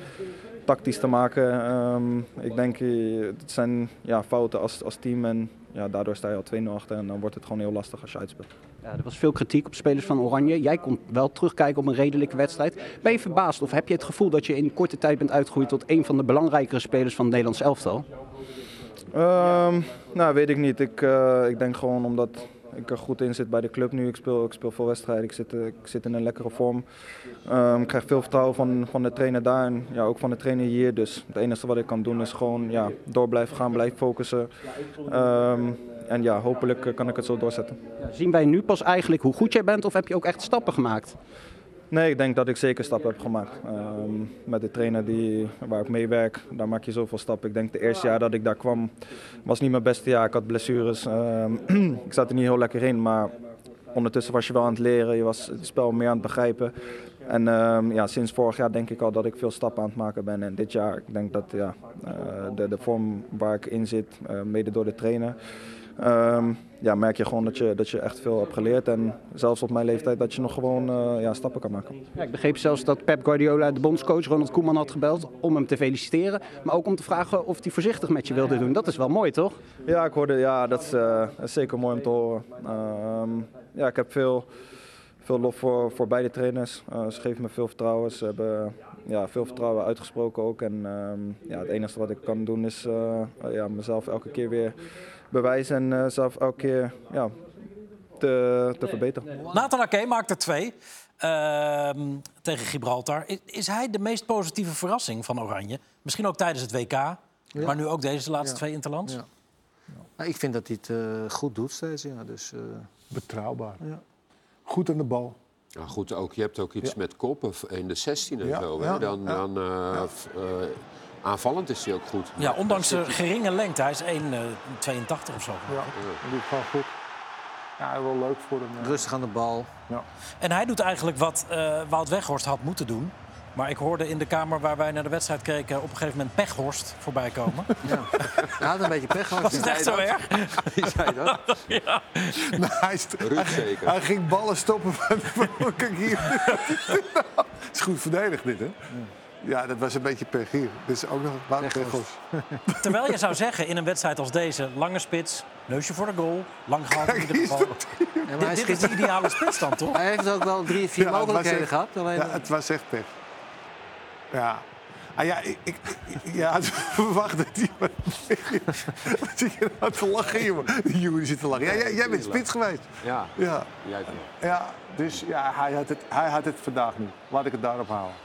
tactisch te maken. Ehm, ik denk, eh, het zijn ja, fouten als, als team en ja, daardoor sta je al 2-0 achter. En dan wordt het gewoon heel lastig als je uitspeelt. Ja, er was veel kritiek op spelers van Oranje. Jij kon wel terugkijken op een redelijke wedstrijd. Ben je verbaasd of heb je het gevoel dat je in korte tijd bent uitgegroeid tot een van de belangrijkere spelers van het Nederlands elftal? Ehm, nou, weet ik niet. Ik, eh, ik denk gewoon omdat ik er goed in zit bij de club nu. Ik speel, ik speel veel wedstrijden. Ik zit, eh, ik zit in een lekkere vorm. Ehm, ik krijg veel vertrouwen van, van de trainer daar en ja, ook van de trainer hier. Dus het enige wat ik kan doen is gewoon ja, door blijven gaan, blijven focussen. Ehm, en ja, hopelijk kan ik het zo doorzetten. Ja, zien wij nu pas eigenlijk hoe goed jij bent of heb je ook echt stappen gemaakt? Nee, ik denk dat ik zeker stappen heb gemaakt. Ehm, met de trainer die, waar ik mee werk, daar maak je zoveel stappen. Ik denk het eerste jaar dat ik daar kwam, was niet mijn beste jaar. Ik had blessures. Ehm, <clears throat> ik zat er niet heel lekker in, maar ondertussen was je wel aan het leren. Je was het spel meer aan het begrijpen. En ehm, ja, sinds vorig jaar denk ik al dat ik veel stappen aan het maken ben. En dit jaar, ik denk dat ja, eh, de, de vorm waar ik in zit, eh, mede door de trainer... ehm, ja, merk je gewoon dat je, dat je echt veel hebt geleerd. En zelfs op mijn leeftijd dat je nog gewoon eh, ja, stappen kan maken. Ja, ik begreep zelfs dat Pep Guardiola de bondscoach Ronald Koeman had gebeld om hem te feliciteren. Maar ook om te vragen of hij voorzichtig met je wilde doen. Dat is wel mooi, toch? Ja, ik hoorde, ja, dat is, eh, is zeker mooi om te horen. Ehm, ja, ik heb veel, veel lof voor, voor beide trainers. Eh, ze geven me veel vertrouwen. Ze hebben ja, veel vertrouwen uitgesproken ook. En ehm, ja, het enige wat ik kan doen is ja, mezelf elke keer weer bewijzen en eh, zelf elke keer ja, te, te verbeteren. Nathan Ake maakt er twee ehm, tegen Gibraltar. Is, is hij de meest positieve verrassing van Oranje? Misschien ook tijdens het WK, maar nu ook deze laatste Ja. twee interlands? Ja. Maar ik vind dat hij het eh, goed doet steeds. Ja. Dus, eh, Betrouwbaar. Ja. Goed aan de bal. Nou goed, ook, je hebt ook iets met koppen in de 16 en Ja, zo. Hè? ja, Dan, ja. dan eh, eh, aanvallend is hij ook goed. Ja, ondanks de geringe lengte. Hij is 1,82 of zo. Ja, dat doet gewoon goed. Ja, wel leuk voor hem. eh. rustig aan de bal. En hij doet eigenlijk wat eh Wout Weghorst had moeten doen. Maar ik hoorde in de kamer waar wij naar de wedstrijd keken... op een gegeven moment Pechhorst voorbij komen. <laughs> Ja. Hij had een beetje pech gehad. Was het echt zo erg? Wie zei dat? Ja. Nou, hij, Ruud hij- zeker. hij ging ballen stoppen. van- van- Kijk hier. <laughs> Het is goed verdedigd dit, hè? Ja, dat was een beetje pech hier. Dit is ook nog Wout Pechels. <laughs> Terwijl je zou zeggen, in een wedstrijd als deze... lange spits, neusje voor de goal, lang gehaald in ieder geval. Ja, <laughs> Dit, dit is de ideale spits dan, toch? <laughs> hij heeft ook wel drie, vier Ja, mogelijkheden echt- gehad. Alleen, Ja, het was echt pech. Ja. Ah ja, ik, ik, ja, had verwacht dat hij... Wat zit je nou te lachen, jongen? Die jongen zit te lachen. Ja, jij, jij bent spits geweest. Ja, Ja, jij toch. ja dus ja, hij, had het, hij had het vandaag niet. Laat ik het daarop houden.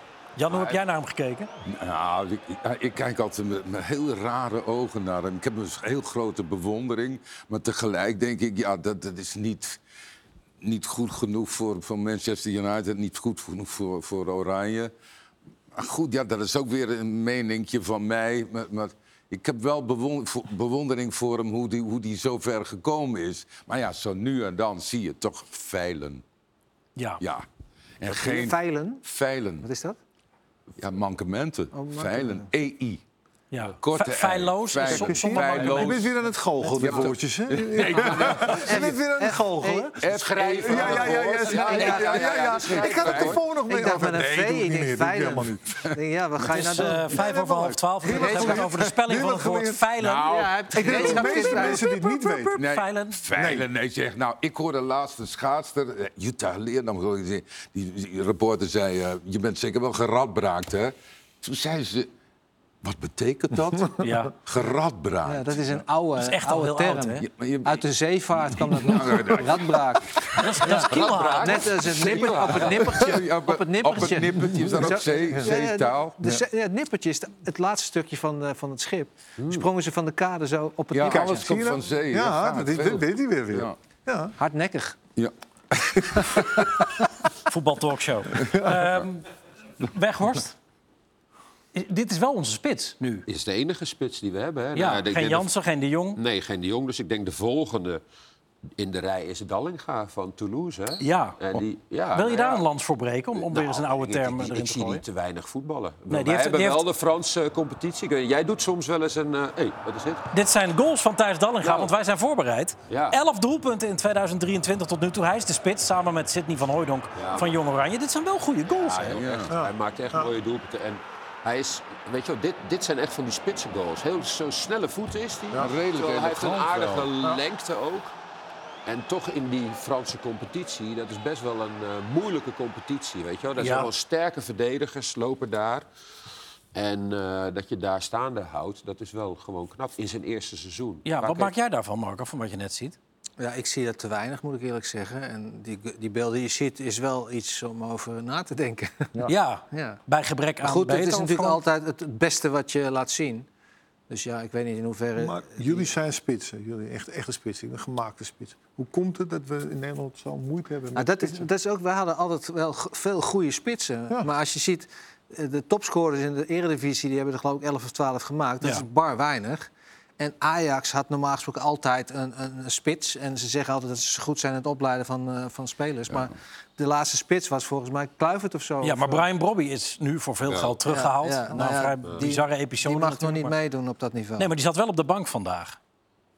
Jan, hoe heb jij naar hem gekeken? Nou, ik, ik- kijk altijd met, met heel rare ogen naar hem. Ik heb een heel grote bewondering. Maar tegelijk denk ik, ja, dat, dat is niet, niet goed genoeg voor, voor Manchester United. Niet goed genoeg voor, voor Oranje. Maar goed, ja, dat is ook weer een meningje van mij. Maar, maar ik heb wel bewondering voor hem hoe die, hoe die zo ver gekomen is. Maar ja, zo nu en dan zie je toch veilen. Ja. Ja. En geen Veilen, veilen. wat is dat? Ja, mankementen. mankementen. Veilen. EI. Ja. Korte feilloos en Je bent weer aan het goochelen, de woordjes. hè? Je bent weer aan het goochelen. Schrijven. Ja, ja, ja. ja, Ik had het tevoren nog mee over. Ik dacht met een helemaal niet. Ja, wat ga je nou doen? vijf over half twaalf. We hebben het over de spelling van het woord feilen. Ik denk dat de meeste mensen dit niet weten. Feilen. Feilen, nee. Zeg, nou, ik hoorde laatst een schaatster, Jutta Leerdam, die reporter zei... Je bent zeker wel geradbraakt, hè? Toen zei ze wat betekent dat? <laughs> Ja. Geradbraakt. Ja, dat is een oude, Dat is echt al oude term. oud, hè? Ja, maar je- Uit de zeevaart kwam dat <laughs> nog. Radbraak. Dat is, dat is. Net als het nipper, op het nippertje. Ja, Op het Op nippertje. het nippertje is dat ook zee, Ja, zeetaal. de het nippertje is de- het laatste stukje van, eh, van het schip. Sprongen ze van de kade zo op het Ja, nippertje. alles komt van zee. Ja, dat weet hij weer. weer. Ja. Ja. Hardnekkig. Ja. <laughs> Voetbaltalkshow. Ehm Weghorst. Dit is wel onze spits nu. Is de enige spits die we hebben. Hè? Ja, Nou, ik denk geen de- Jansen, geen De Jong. Nee, geen de Jong. Dus ik denk de volgende in de rij is Dallinga van Toulouse. Hè? Ja. En die, ja Wil je nou daar ja. een lans voor breken? Om, om weer eens een Nou, oude term ik, ik, erin ik te zie gooien? niet te weinig voetballen. die Wij heeft- hebben die wel heeft- de Franse competitie. Jij doet soms wel eens een... eh hey, wat is dit? Dit zijn goals van Thijs Dallinga, Ja. want wij zijn voorbereid. Ja. 11 doelpunten in 2023 tot nu toe. Hij is de spits, samen met Sidney van Hooijdonk Ja. van Jong Oranje. Dit zijn wel goede goals. Hij maakt echt mooie doelpunten. En hij is, weet je wel, dit, dit zijn echt van die spitse goals. Heel zo snelle voeten is hij. Ja, redelijk Terwijl hij heeft een aardige wel. lengte ook. En toch in die Franse competitie, dat is best wel een eh, moeilijke competitie, weet je wel. Er Ja. zijn wel sterke verdedigers, lopen daar. En eh, dat je daar staande houdt, dat is wel gewoon knap in zijn eerste seizoen. Ja, wat maak jij daarvan, Marco, van wat je net ziet? Ja, ik zie dat te weinig, moet ik eerlijk zeggen. En die, die beelden die je ziet, is wel iets om over na te denken. Ja, <laughs> Ja. bij gebrek aan Maar goed, het beter is natuurlijk gewoon- altijd het- beste wat je laat zien. Dus ja, ik weet niet in hoeverre... Maar jullie zijn spitsen, jullie echt echte spitsen, een gemaakte spits. Hoe komt het dat we in Nederland zo moeite hebben Nou, met dat, is, dat is ook, wij hadden altijd wel veel goede spitsen. Ja. Maar als je ziet, eh, de topscorers in de eredivisie... die hebben er geloof ik 11 of 12 gemaakt. Dat Ja. is bar weinig. En Ajax had normaal gesproken altijd een, een, een spits. En ze zeggen altijd dat ze goed zijn in het opleiden van, eh, van spelers. Maar de laatste spits was volgens mij Kluivert of zo. Ja, maar eh, Brian Brobby is nu voor veel Ja. geld teruggehaald. Ja, ja, Na nou een ja, vrij die- bizarre episode Die mag nog niet maar- meedoen op dat niveau. Nee, maar die zat wel op de bank vandaag.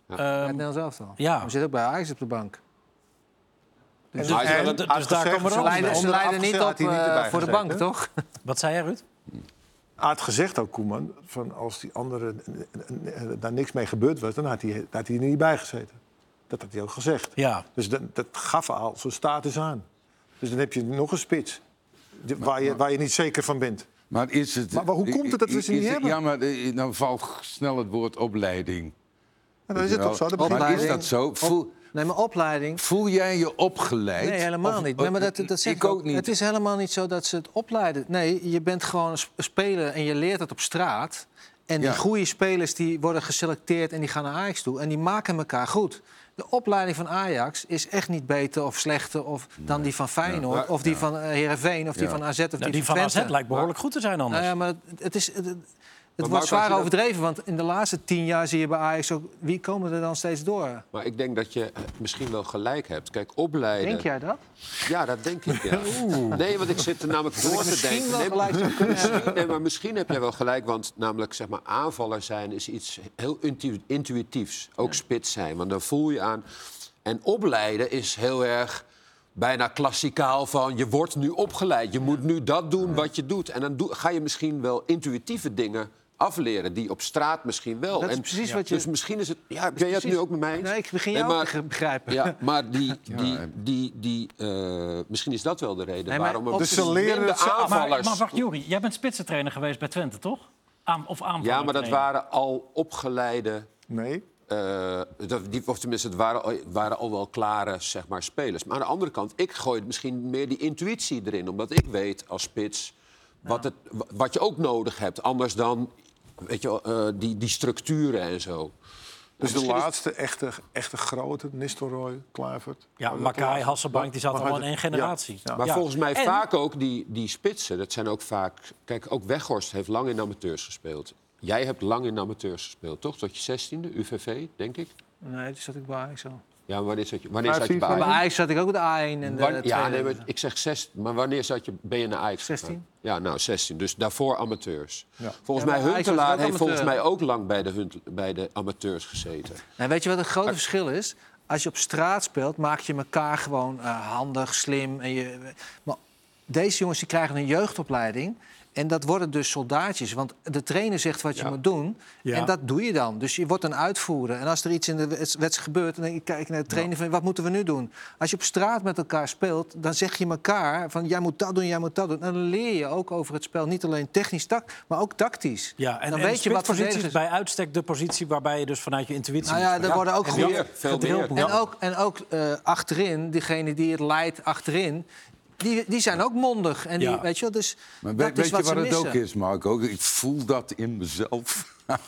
Ja, het Nederlands elftal. ja. Maar zit ook bij Ajax op de bank. En- Dus- en- dus- dus daar komen zo ook Leiden, ze leiden niet op eh, voor de bank, hè? toch? Wat zei jij, Ruud? Hij had gezegd ook, Koeman, van als die anderen eh, eh, daar niks mee gebeurd was, dan had hij, had hij er niet bij gezeten. Dat had hij ook gezegd. Ja, Dus dat, dat gaf al zijn status aan. Dus dan heb je nog een spits. Waar je, waar je niet zeker van bent. Maar is het... Maar- maar hoe komt het dat we ze is niet het- hebben? Ja, maar eh, dan valt snel het woord opleiding. En dan is het toch zo? Maar is dat zo? Voel, Nee, maar opleiding. voel jij je opgeleid? Nee, helemaal Of- niet. Nee, maar dat, dat zeg ik ook niet. Het is helemaal niet zo dat ze het opleiden. Nee, je bent gewoon een sp- speler en je leert het op straat. En die Ja. goede spelers die worden geselecteerd en die gaan naar Ajax toe. En die maken elkaar goed. De opleiding van Ajax is echt niet beter of slechter of dan die van Feyenoord... Ja. of die van eh, Heerenveen of die van AZ of Nou, die, die van van AZ lijkt behoorlijk goed te zijn anders. Nou ja, maar het is, het- Het wordt zwaar dat- overdreven, want in de laatste tien jaar zie je bij Ajax ook... wie komen er dan steeds door? Maar ik denk dat je eh, misschien wel gelijk hebt. Kijk, opleiden... Denk jij dat? Ja, dat denk ik, ja. <laughs> Nee, want ik zit er namelijk door te misschien denken. wel Nee, gelijk zou kunnen misschien, nee, maar misschien heb jij wel gelijk. Want namelijk, zeg maar, aanvaller zijn is iets heel intu- intuïtiefs. Ook spits zijn, want dan voel je aan... En opleiden is heel erg bijna klassikaal van... je wordt nu opgeleid, je moet nu dat doen wat je doet. En dan doe- ga je misschien wel intuïtieve dingen afleren... die op straat misschien wel. Dat is en, precies wat je- Dus misschien is het... Ja, ben je het nu ook met mij eens? Nee, ik begin Nee, jou maar- ook te <laughs> begrijpen. Ja, maar die, <laughs> die, die, die, eh, misschien is dat wel de reden Nee, maar waarom er op- Dus ze leren minder het zelf. Maar, aanvallers... maar wacht, Juri, jij bent spitsentrainer geweest bij Twente, toch? Aan, of aanvaller ja, maar dat waren al opgeleide... Nee. eh, dat, die, of tenminste, het waren, al- waren al wel klare zeg maar, spelers. Maar aan de andere kant, ik gooi misschien meer die intuïtie erin. Omdat ik weet als spits wat, het, wa- wat je ook nodig hebt. Anders dan weet je, eh, die, die structuren en zo. Dus de laatste echte, echte grote, Nistelrooy, Kluivert. Ja, Makai. Hasselbank, die zaten allemaal in één generatie. Ja. Maar Ja. volgens mij En- vaak ook die, die spitsen. Dat zijn ook vaak. Kijk, ook Weghorst heeft lang in amateurs gespeeld. Jij hebt lang in amateurs gespeeld, toch? Tot je 16e, UVV, denk ik. Nee, toen zat ik bij Ajax al. Ja, maar wanneer zat je, wanneer zat je bij Vijftien, Bij Ajax? Ajax zat ik ook de A1 en de ja, nee, maar ik zeg 16. Maar wanneer zat je, ben je naar Ajax 16. gegaan? Ja, nou 16. Dus daarvoor amateurs. Ja. Volgens Ja, mij maar Ajax was Huntelaar ook heeft volgens mij ook lang bij de, Hunt, bij de amateurs gezeten. Nou, weet je wat het grote verschil is? Als je op straat speelt, maak je elkaar gewoon eh, handig, slim. En je... Maar deze jongens die krijgen een jeugdopleiding. En dat worden dus soldaatjes. Want de trainer zegt wat je Ja. moet doen. Ja. En dat doe je dan. Dus je wordt een uitvoerder. En als er iets in de wedstrijd gebeurt, dan kijk naar de trainer van wat moeten we nu doen? Als je op straat met elkaar speelt, dan zeg je elkaar van jij moet dat doen, jij moet dat doen. En dan leer je ook over het spel. Niet alleen technisch, tak, maar ook tactisch. Ja, en, dan en weet je wat spitspositie is bij uitstek de positie waarbij je dus vanuit je intuïtie... Nou ja, moet er worden ook En goede, veel meer. En ook, en ook eh, achterin, diegene die het leidt achterin, die, die zijn ook mondig. En die, Ja. weet je wel, dus Maar dat weet, is weet wat je wat het missen. ook is, Marco? Ik voel dat in mezelf. <laughs>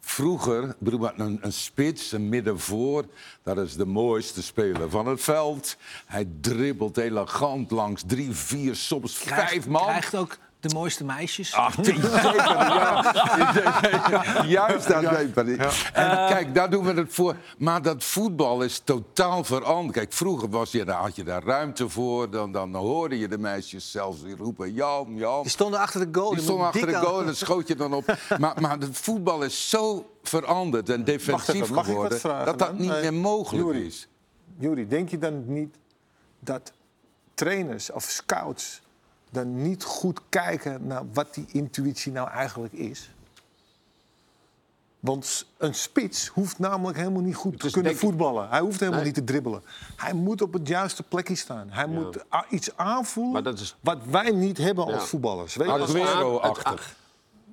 Vroeger, bedoel, maar een, een spits, een middenvoor, dat is de mooiste speler van het veld. Hij dribbelt elegant langs drie, vier, soms Krijgt- vijf man. Krijgt ook de mooiste meisjes. <laughs> Ach, ja. Juist dat weet ik. En kijk, daar doen we het voor. Maar dat voetbal is totaal veranderd. Kijk, vroeger was je, daar had je daar ruimte voor. Dan, dan hoorde je de meisjes zelfs roepen... Jan, Jan. Die stonden achter de goal. Die stonden achter de goal en dan schoot je dan op. <laughs> Maar, maar het voetbal is zo veranderd en defensief mag ik geworden... vragen dat dat dan? niet Eh, meer mogelijk is. Juri, denk je dan niet dat trainers of scouts dan niet goed kijken naar wat die intuïtie nou eigenlijk is? Want een spits hoeft namelijk helemaal niet goed te kunnen denk- voetballen. Hij hoeft helemaal Nee. niet te dribbelen. Hij moet op het juiste plekje staan. Hij moet iets aanvoelen Maar dat is- wat wij niet hebben Ja. als voetballers. Weet Aguero-achtig.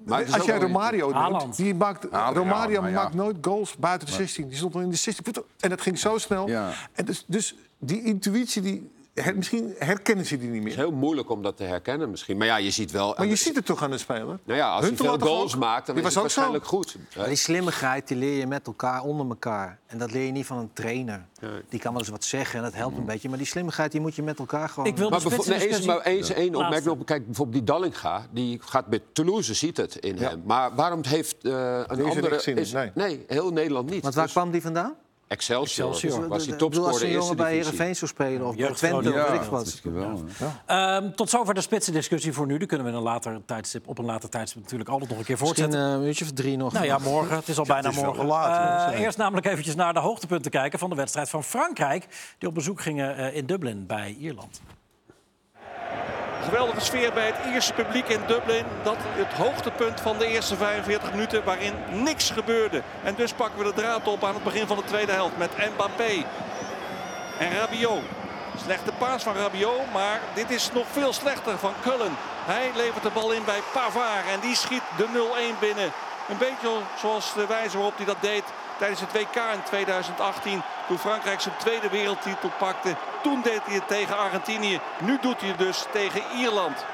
Maar Als jij Romario Haaland. die maakt, Haaland, Romario ja, maar ja. maakt nooit goals buiten de 16. Die stond al in de 16. En dat ging zo snel. Ja. En dus, dus die intuïtie, die, her- misschien herkennen ze die niet Het is meer. heel moeilijk om dat te herkennen misschien. Maar ja, je ziet wel... Maar je ziet het toch aan de speler? Nou ja, als hij Huntelaar veel goals ook? maakt, dan is was het zo. waarschijnlijk goed. Maar die slimmigheid die leer je met elkaar, onder elkaar. En dat leer je niet van een trainer. Nee. Die kan wel eens wat zeggen en dat helpt een beetje. Maar die slimmigheid die moet je met elkaar gewoon... Ik wil Maar, bijvo- nee, eens, maar eens één opmerking op. Kijk, bijvoorbeeld die Dallinga, die gaat bij Toulouse, ziet het in hem. Maar waarom heeft eh, een Deze andere... is- nee. heel Nederland niet. Want waar Dus kwam die vandaan? Excelsior, Excelsior. was bedoel, als topscorer een eerste jongen bij. Heerenveen zou spelen of bij Twente of Groningen. weet ik wat. misschien wel. hè. Ehm, tot zover de spitsendiscussie voor nu. Die kunnen we in een later tijdstip, op een later tijdstip natuurlijk altijd nog een keer Misschien voortzetten. eh, een uurtje of drie nog. Nou ja, morgen. Het is al bijna is morgen. laat, Eh, eerst namelijk eventjes naar de hoogtepunten kijken van de wedstrijd van Frankrijk. Die op bezoek gingen eh, in Dublin bij Ierland. Geweldige sfeer bij het Ierse publiek in Dublin. Dat het hoogtepunt van de eerste 45 minuten waarin niks gebeurde. En dus pakken we de draad op aan het begin van de tweede helft met Mbappé en Rabiot. Slechte paas van Rabiot, maar dit is nog veel slechter van Cullen. Hij levert de bal in bij Pavard en die schiet de 0-1 binnen. Een beetje zoals de wijze waarop hij dat deed tijdens het WK in 2018. Toen Frankrijk zijn tweede wereldtitel pakte. Toen deed hij het tegen Argentinië. Nu doet hij het dus tegen Ierland.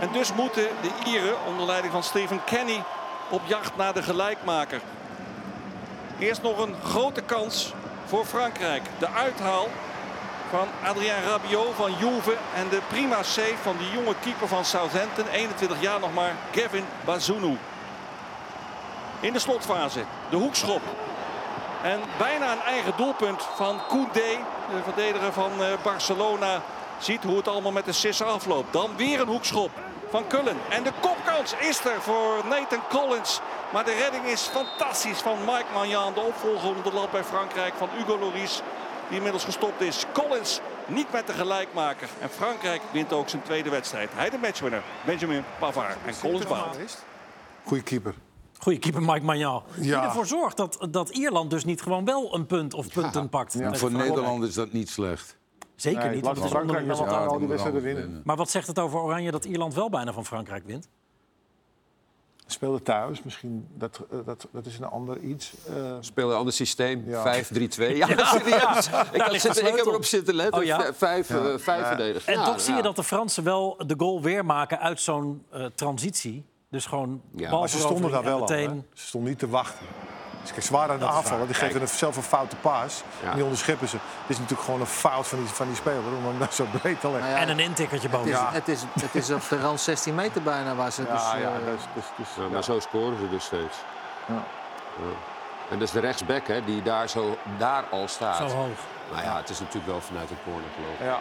En dus moeten de Ieren onder leiding van Stephen Kenny op jacht naar de gelijkmaker. Eerst nog een grote kans voor Frankrijk. De uithaal van Adrien Rabiot van Juve. En de prima save van die jonge keeper van Southampton. 21 jaar nog maar, Gavin Bazunu. In de slotfase, de hoekschop. En bijna een eigen doelpunt van Koundé, de verdediger van eh, Barcelona. Ziet hoe het allemaal met de Sisser afloopt. Dan weer een hoekschop van Cullen. En de kopkans is er voor Nathan Collins. Maar de redding is fantastisch van Mike Magnan. De opvolger onder de lat bij Frankrijk van Hugo Lloris. Die inmiddels gestopt is. Collins niet met de gelijkmaker. En Frankrijk wint ook zijn tweede wedstrijd. Hij de matchwinner. Benjamin Pavard. En Collins baalt. Goeie keeper. Goeie keeper Mike Magnan. Die ervoor zorgt dat, dat Ierland dus niet gewoon wel een punt of punten pakt. Voor Frankrijk. Nederland is dat niet slecht. Zeker Nee, niet. laat want het is Frankrijk onderling dan resultaat. al die moet wedstrijden wel winnen. Maar wat zegt het over Oranje dat Ierland wel bijna van Frankrijk wint? Speelde thuis, misschien dat, eh, dat, dat is een ander iets. Eh, Speel een ander systeem, Ja. 5-3-2. <laughs> Ja, serieus. Ik, had zitten, ik heb erop zitten letten. Oh, ja? Vijf, eh, vijf verdedigers. En Ja, toch zie je dat de Fransen wel de goal weer maken uit zo'n eh, transitie. Dus gewoon Ja, maar ze stonden daar wel verovering al. Ze stonden niet te wachten. Dus kijk, ze waren aan het aanvallen. Die geven er zelf een foute paas. Ja. En die onderscheppen ze. Het is natuurlijk gewoon een fout van die, van die speler om hem daar <laughs> zo breed te leggen. Nou ja, En een intikkertje het, boven. is, Ja. het, is, het is op de rand 16 meter bijna waar ze dus... Ja, ja, dus, dus, dus, Ja, ja. maar zo scoren ze dus steeds. Ja. Ja. En dat is de rechtsback hè, die daar, zo, daar al staat. Zo hoog. Nou ja, het is natuurlijk wel vanuit een corner gelopen. Ja.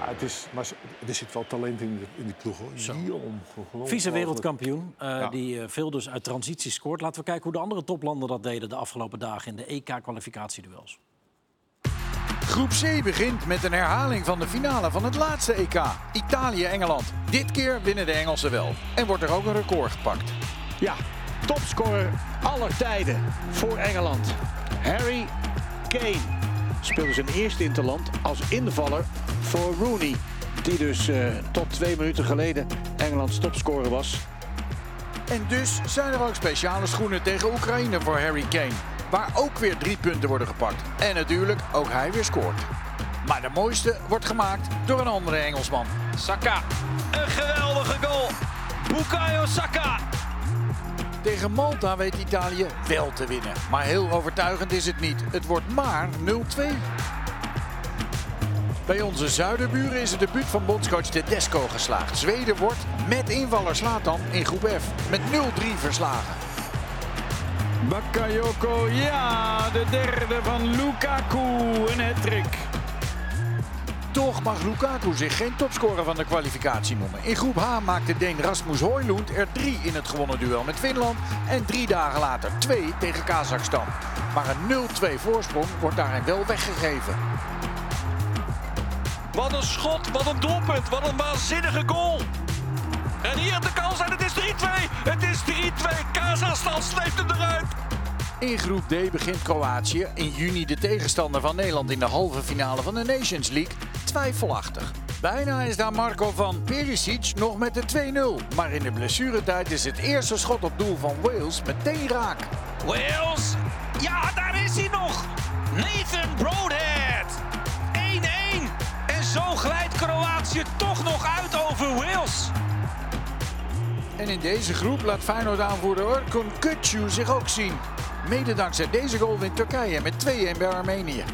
Ja, het is, maar er zit wel talent in, die- in die ploeg. hoor. Ongelooflijk. Vice-wereldkampioen, eh, Ja. die eh, veel dus uit transitie scoort. Laten we kijken hoe de andere toplanden dat deden de afgelopen dagen in de EK-kwalificatieduels. Groep C begint met een herhaling van de finale van het laatste EK. Italië-Engeland. Dit keer winnen de Engelsen wel. En wordt er ook een record gepakt. Ja, topscorer aller tijden voor Engeland. Harry Kane speelde zijn eerste interland als invaller voor Rooney. Die dus eh, tot twee minuten geleden Engelands topscorer was. En dus zijn er ook speciale schoenen tegen Oekraïne voor Harry Kane. Waar ook weer drie punten worden gepakt. En natuurlijk ook hij weer scoort. Maar de mooiste wordt gemaakt door een andere Engelsman. Saka. Een geweldige goal. Bukayo Saka. Tegen Malta weet Italië wel te winnen. Maar heel overtuigend is het niet. Het wordt maar 0-2. Bij onze zuiderburen is het debuut van bondscoach Tedesco geslaagd. Zweden wordt met invaller Slatan in groep F met 0-3 verslagen. Bakayoko, ja, de derde van Lukaku. Een hat-trick. Toch mag Lukaku zich geen topscorer van de kwalificatie noemen. In groep H maakte Deen Rasmus Højlund er drie in het gewonnen duel met Finland. En drie dagen later twee tegen Kazachstan. Maar een 0-2 voorsprong wordt daarin wel weggegeven. Wat een schot, wat een doelpunt, wat een waanzinnige goal. En hier de kans en het is 3-2. Het is 3-2. Kazachstan sleept hem eruit. In groep D begint Kroatië in juni de tegenstander van Nederland in de halve finale van de Nations League twijfelachtig. Bijna is daar Marco van Perisic nog met de 2-0. Maar in de blessuretijd is het eerste schot op doel van Wales meteen raak. Wales. Ja, daar is hij nog. Nathan Broadhead. 1-1. En zo glijdt Kroatië toch nog uit over Wales. En in deze groep laat Feyenoord aanvoerder Orkun Kutju zich ook zien. Mede dankzij deze goal wint Turkije met 2-1 bij Armenië.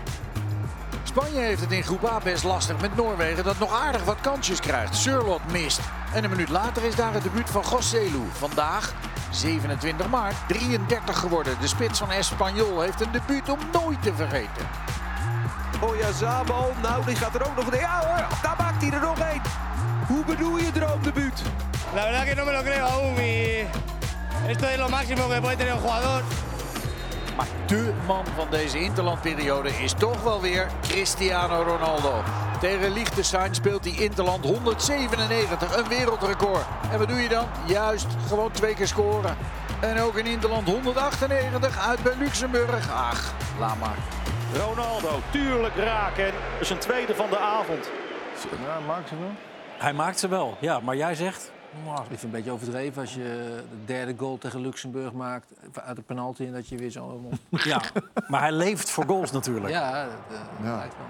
Spanje heeft het in groep A best lastig met Noorwegen dat nog aardig wat kansjes krijgt. Surlot mist. En een minuut later is daar het debuut van Gosselu. Vandaag, 27 maart, 33 geworden. De spits van Espanyol heeft een debuut om nooit te vergeten. Oyazabal, nou die gaat er ook nog in. Ja hoor, daar maakt hij er nog één. Hoe bedoel je droomdebuut? La verdad que no me lo creo aún y esto es lo máximo que puede tener un jugador. Maar de man van deze interlandperiode is toch wel weer Cristiano Ronaldo. Tegen Liechtenstein speelt hij Interland 197, een wereldrecord. En wat doe je dan? Juist, gewoon twee keer scoren. En ook in Interland 198 uit bij Luxemburg. Ach, laat maar. Ronaldo, tuurlijk raak. En zijn tweede van de avond. Ja, maakt ze wel. Hij maakt ze wel, ja. Maar jij zegt... Nou, ik vind het een beetje overdreven als je de derde goal tegen Luxemburg maakt uit de penalty en dat je weer zo. <laughs> Ja, maar hij leeft voor goals natuurlijk. Ja, dat eh, Ja. lijkt wel.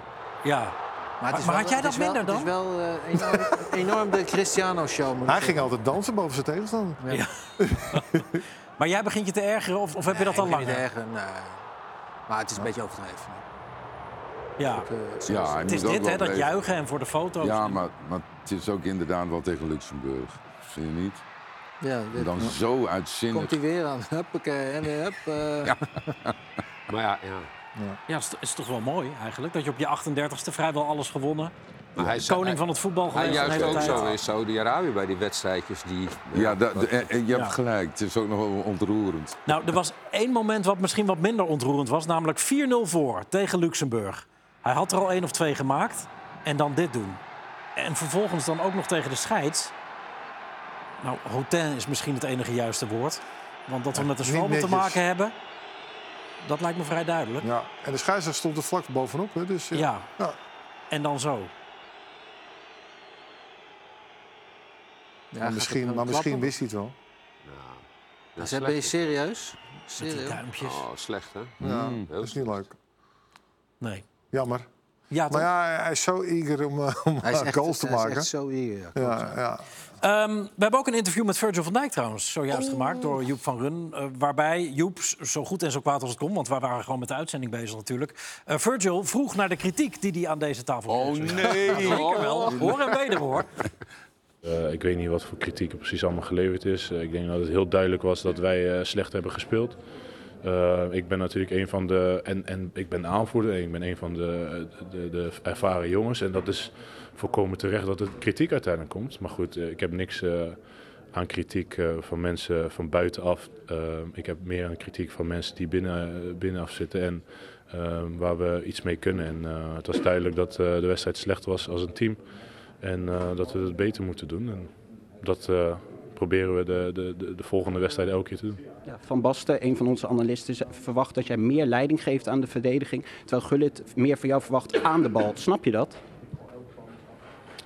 Ja. Maar, het is Maar wel- had jij dat is wel- minder Het is wel eh, enorm, <laughs> enorm de Cristiano-show. moet ik Hij zeggen. ging altijd dansen boven zijn tegenstander. Ja. <laughs> Maar jij begint je te ergeren of, of heb je dat Nee, al ik langer? het erger, nee. Maar het is een beetje overdreven. Ja. Dat, eh, Ja, Het is dit, hè, dat juichen en voor de foto's. Ja, maar, maar het is ook inderdaad wel tegen Luxemburg. Vind je niet? ja, dit- dan zo uitzinnig. komt hij weer aan. Huppakee. En weer hup. eh, <laughs> Maar ja, ja. Ja, het is, het is toch wel mooi eigenlijk. Dat je op je 38ste vrijwel alles gewonnen. Maar hij is- Koning hij- van het voetbal Hij geweest. de juist hele ook tijd. zo in Saudi-Arabië bij die wedstrijdjes. Die, Ja, da- wat- de- en- en je hebt Ja. gelijk. Het is ook nog wel ontroerend. Nou, er was één moment wat misschien wat minder ontroerend was. Namelijk 4-0 voor tegen Luxemburg. Hij had er al één of twee gemaakt. En dan dit doen. En vervolgens dan ook nog tegen de scheids. Nou, hotin is misschien het enige juiste woord. Want dat we met de zwalbe te maken hebben... dat lijkt me vrij duidelijk. Ja. En de scheidsrechter stond er vlak bovenop. Hè, dus, eh, Ja. ja. En dan zo. Ja, misschien, het maar misschien wist hij het wel. Ja, ben je serieus? Met die Serieus? duimpjes. Oh, slecht hè? Ja, heel dat is niet leuk. Nee. Jammer. Ja, Maar ja, hij is zo eager om, eh, om Hij is echt, goals te hij is maken. echt zo eager. ja. Ja, ja. Ehm, we hebben ook een interview met Virgil van Dijk trouwens, zojuist Oh. gemaakt door Joep van Run. eh, waarbij Joep, zo goed en zo kwaad als het kon, want wij waren gewoon met de uitzending bezig natuurlijk. eh, Virgil vroeg naar de kritiek die hij aan deze tafel Oh kreeg. nee! Zeker wel, hoor en wederhoor. <laughs> Eh, ik weet niet wat voor kritiek er precies allemaal geleverd is. Eh, ik denk dat het heel duidelijk was dat wij eh, slecht hebben gespeeld. Ik ben natuurlijk een van de. En, en ik ben aanvoerder en ik ben een van de, de, de ervaren jongens. En dat is volkomen terecht dat er kritiek uiteindelijk komt. Maar goed, ik heb niks aan kritiek van mensen van buitenaf. Ik heb meer aan kritiek van mensen die binnen, binnenaf zitten. En waar we iets mee kunnen. En het was duidelijk dat de wedstrijd slecht was als een team. En eh, dat we het beter moeten doen. En dat eh, proberen we de, de, de, de volgende wedstrijd elke keer te doen. Ja, Van Basten, een van onze analisten, verwacht dat jij meer leiding geeft aan de verdediging. Terwijl Gullit meer van jou verwacht aan de bal. Snap je dat?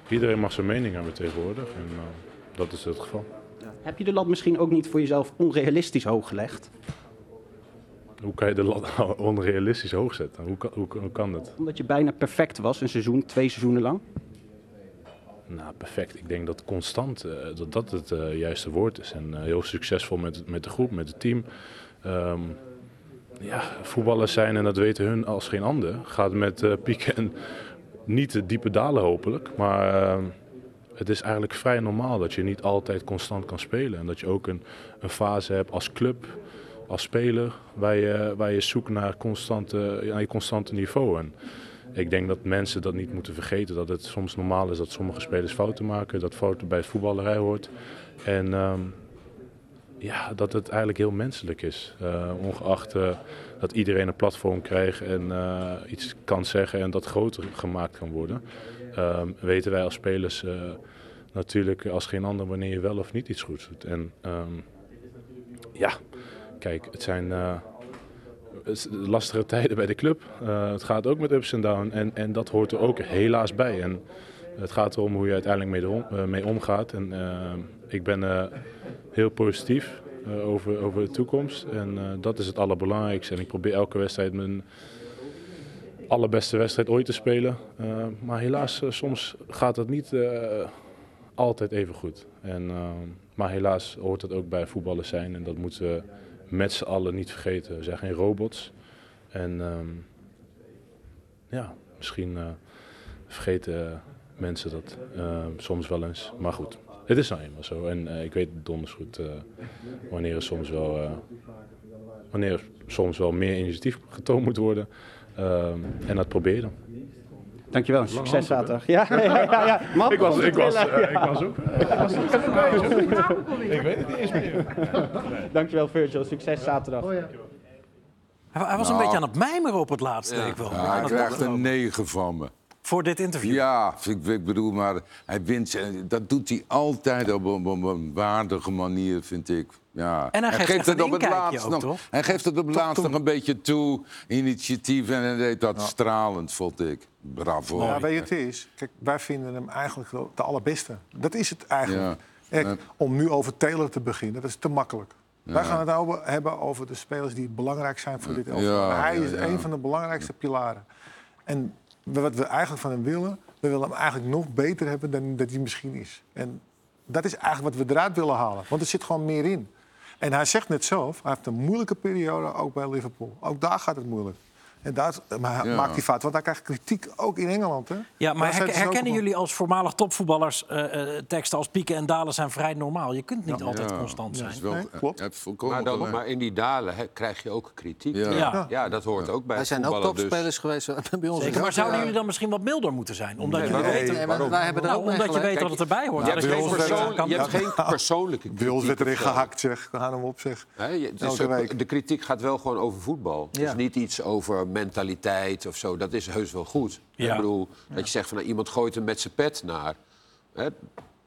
Iedereen mag zijn mening hebben tegenwoordig. En eh, dat is het geval. Heb je de lat misschien ook niet voor jezelf onrealistisch hoog gelegd? Hoe kan je de lat nou onrealistisch hoog zetten? Hoe kan, hoe, hoe kan dat? Omdat je bijna perfect was, een seizoen, twee seizoenen lang? Nou, perfect. Ik denk dat constant, eh, dat dat het eh, juiste woord is. En eh, heel succesvol met, met de groep, met het team. Ehm, ja, voetballers zijn, en dat weten hun als geen ander, gaat met pieken en niet de diepe dalen hopelijk. Maar ehm, het is eigenlijk vrij normaal dat je niet altijd constant kan spelen. En dat je ook een, een fase hebt als club, als speler, waar je, waar zoekt naar, constante, naar je constante niveau. En ik denk dat mensen dat niet moeten vergeten. Dat het soms normaal is dat sommige spelers fouten maken. Dat fouten bij het voetballerij hoort. En ehm, ja, dat het eigenlijk heel menselijk is. Eh, ongeacht eh, dat iedereen een platform krijgt en eh, iets kan zeggen en dat groter gemaakt kan worden. ehm, weten wij als spelers natuurlijk als geen ander wanneer je wel of niet iets goeds doet. En ehm, ja, kijk, het zijn lastige tijden bij de club. Eh, het gaat ook met ups en downs en, en dat hoort er ook helaas bij. En het gaat erom hoe je uiteindelijk mee, eh, mee omgaat. En eh, ik ben eh, heel positief eh, over, over de toekomst. En eh, dat is het allerbelangrijkste. En ik probeer elke wedstrijd mijn allerbeste wedstrijd ooit te spelen. Eh, maar helaas, eh, soms gaat het niet eh, altijd even goed. En, eh, maar helaas hoort dat ook bij voetballers zijn. En dat moeten met z'n allen niet vergeten. We zijn geen robots. En ehm, ja, misschien eh, vergeten mensen dat eh, soms wel eens. Maar goed, het is nou eenmaal zo. En eh, ik weet donders goed eh, wanneer er soms wel, wanneer er soms wel meer initiatief getoond moet worden. Ehm, en dat dan. Dankjewel, succes zaterdag. Ja, ja, ja. ja. Ik was, ik was, ik was ook. Ik was Ik weet het niet eens meer. <laughs> Dankjewel Virgil, succes zaterdag. Hij, hij was een Nou. beetje aan het mijmeren op het laatste, ik wel. Ja, hij krijgt een. 9 van me. Voor dit interview. Ja, ik, ik bedoel, maar hij wint. Dat doet hij altijd op een, op een waardige manier, vind ik. Ja. En hij geeft echt het op het laatst ook, nog. toch? Hij geeft het op het laatst nog een beetje toe. Initiatief en hij deed dat stralend, vond ik. Bravo. Ja, weet je, het is. Kijk, wij vinden hem eigenlijk de allerbeste. Dat is het eigenlijk. Ja. Kijk, Ja. om nu over Taylor te beginnen, dat is te makkelijk. Ja. Wij gaan het over, hebben over de spelers die belangrijk zijn voor dit elftal. Ja, hij ja, is ja. een van de belangrijkste pilaren. En wat we eigenlijk van hem willen, we willen hem eigenlijk nog beter hebben dan dat hij misschien is. En dat is eigenlijk wat we eruit willen halen. Want er zit gewoon meer in. En hij zegt net zelf, hij heeft een moeilijke periode ook bij Liverpool. Ook daar gaat het moeilijk. En daar maar hij Ja. maakt hij fout, want hij krijgt kritiek ook in Engeland. Hè? Ja, maar herkennen jullie als voormalig topvoetballers eh, eh, teksten als pieken en dalen zijn vrij normaal? Je kunt niet altijd Ja, constant zijn. is wel- Nee, klopt. Maar, dan, maar in die dalen hè, krijg je ook kritiek. Ja. Ja. Ja, dat hoort ook bij Wij zijn ook dus- topspelers geweest <laughs> bij ons. Zeker, maar zouden jullie dan misschien wat milder moeten zijn? Omdat Nee, je weet, Nee, waarom? wij hebben er nou, ook omdat je weet dat het erbij hoort. Je hebt, je geen hebt persoonlijke kritiek. Bij ons werd erin gehakt, zeg. Haal hem op, zeg. Het is week. de kritiek gaat wel gewoon over voetbal. Ja. Dus niet iets over mentaliteit of zo. Dat is heus wel goed. Ja. Ik bedoel, dat je zegt van nou, iemand gooit hem met zijn pet naar. Hè,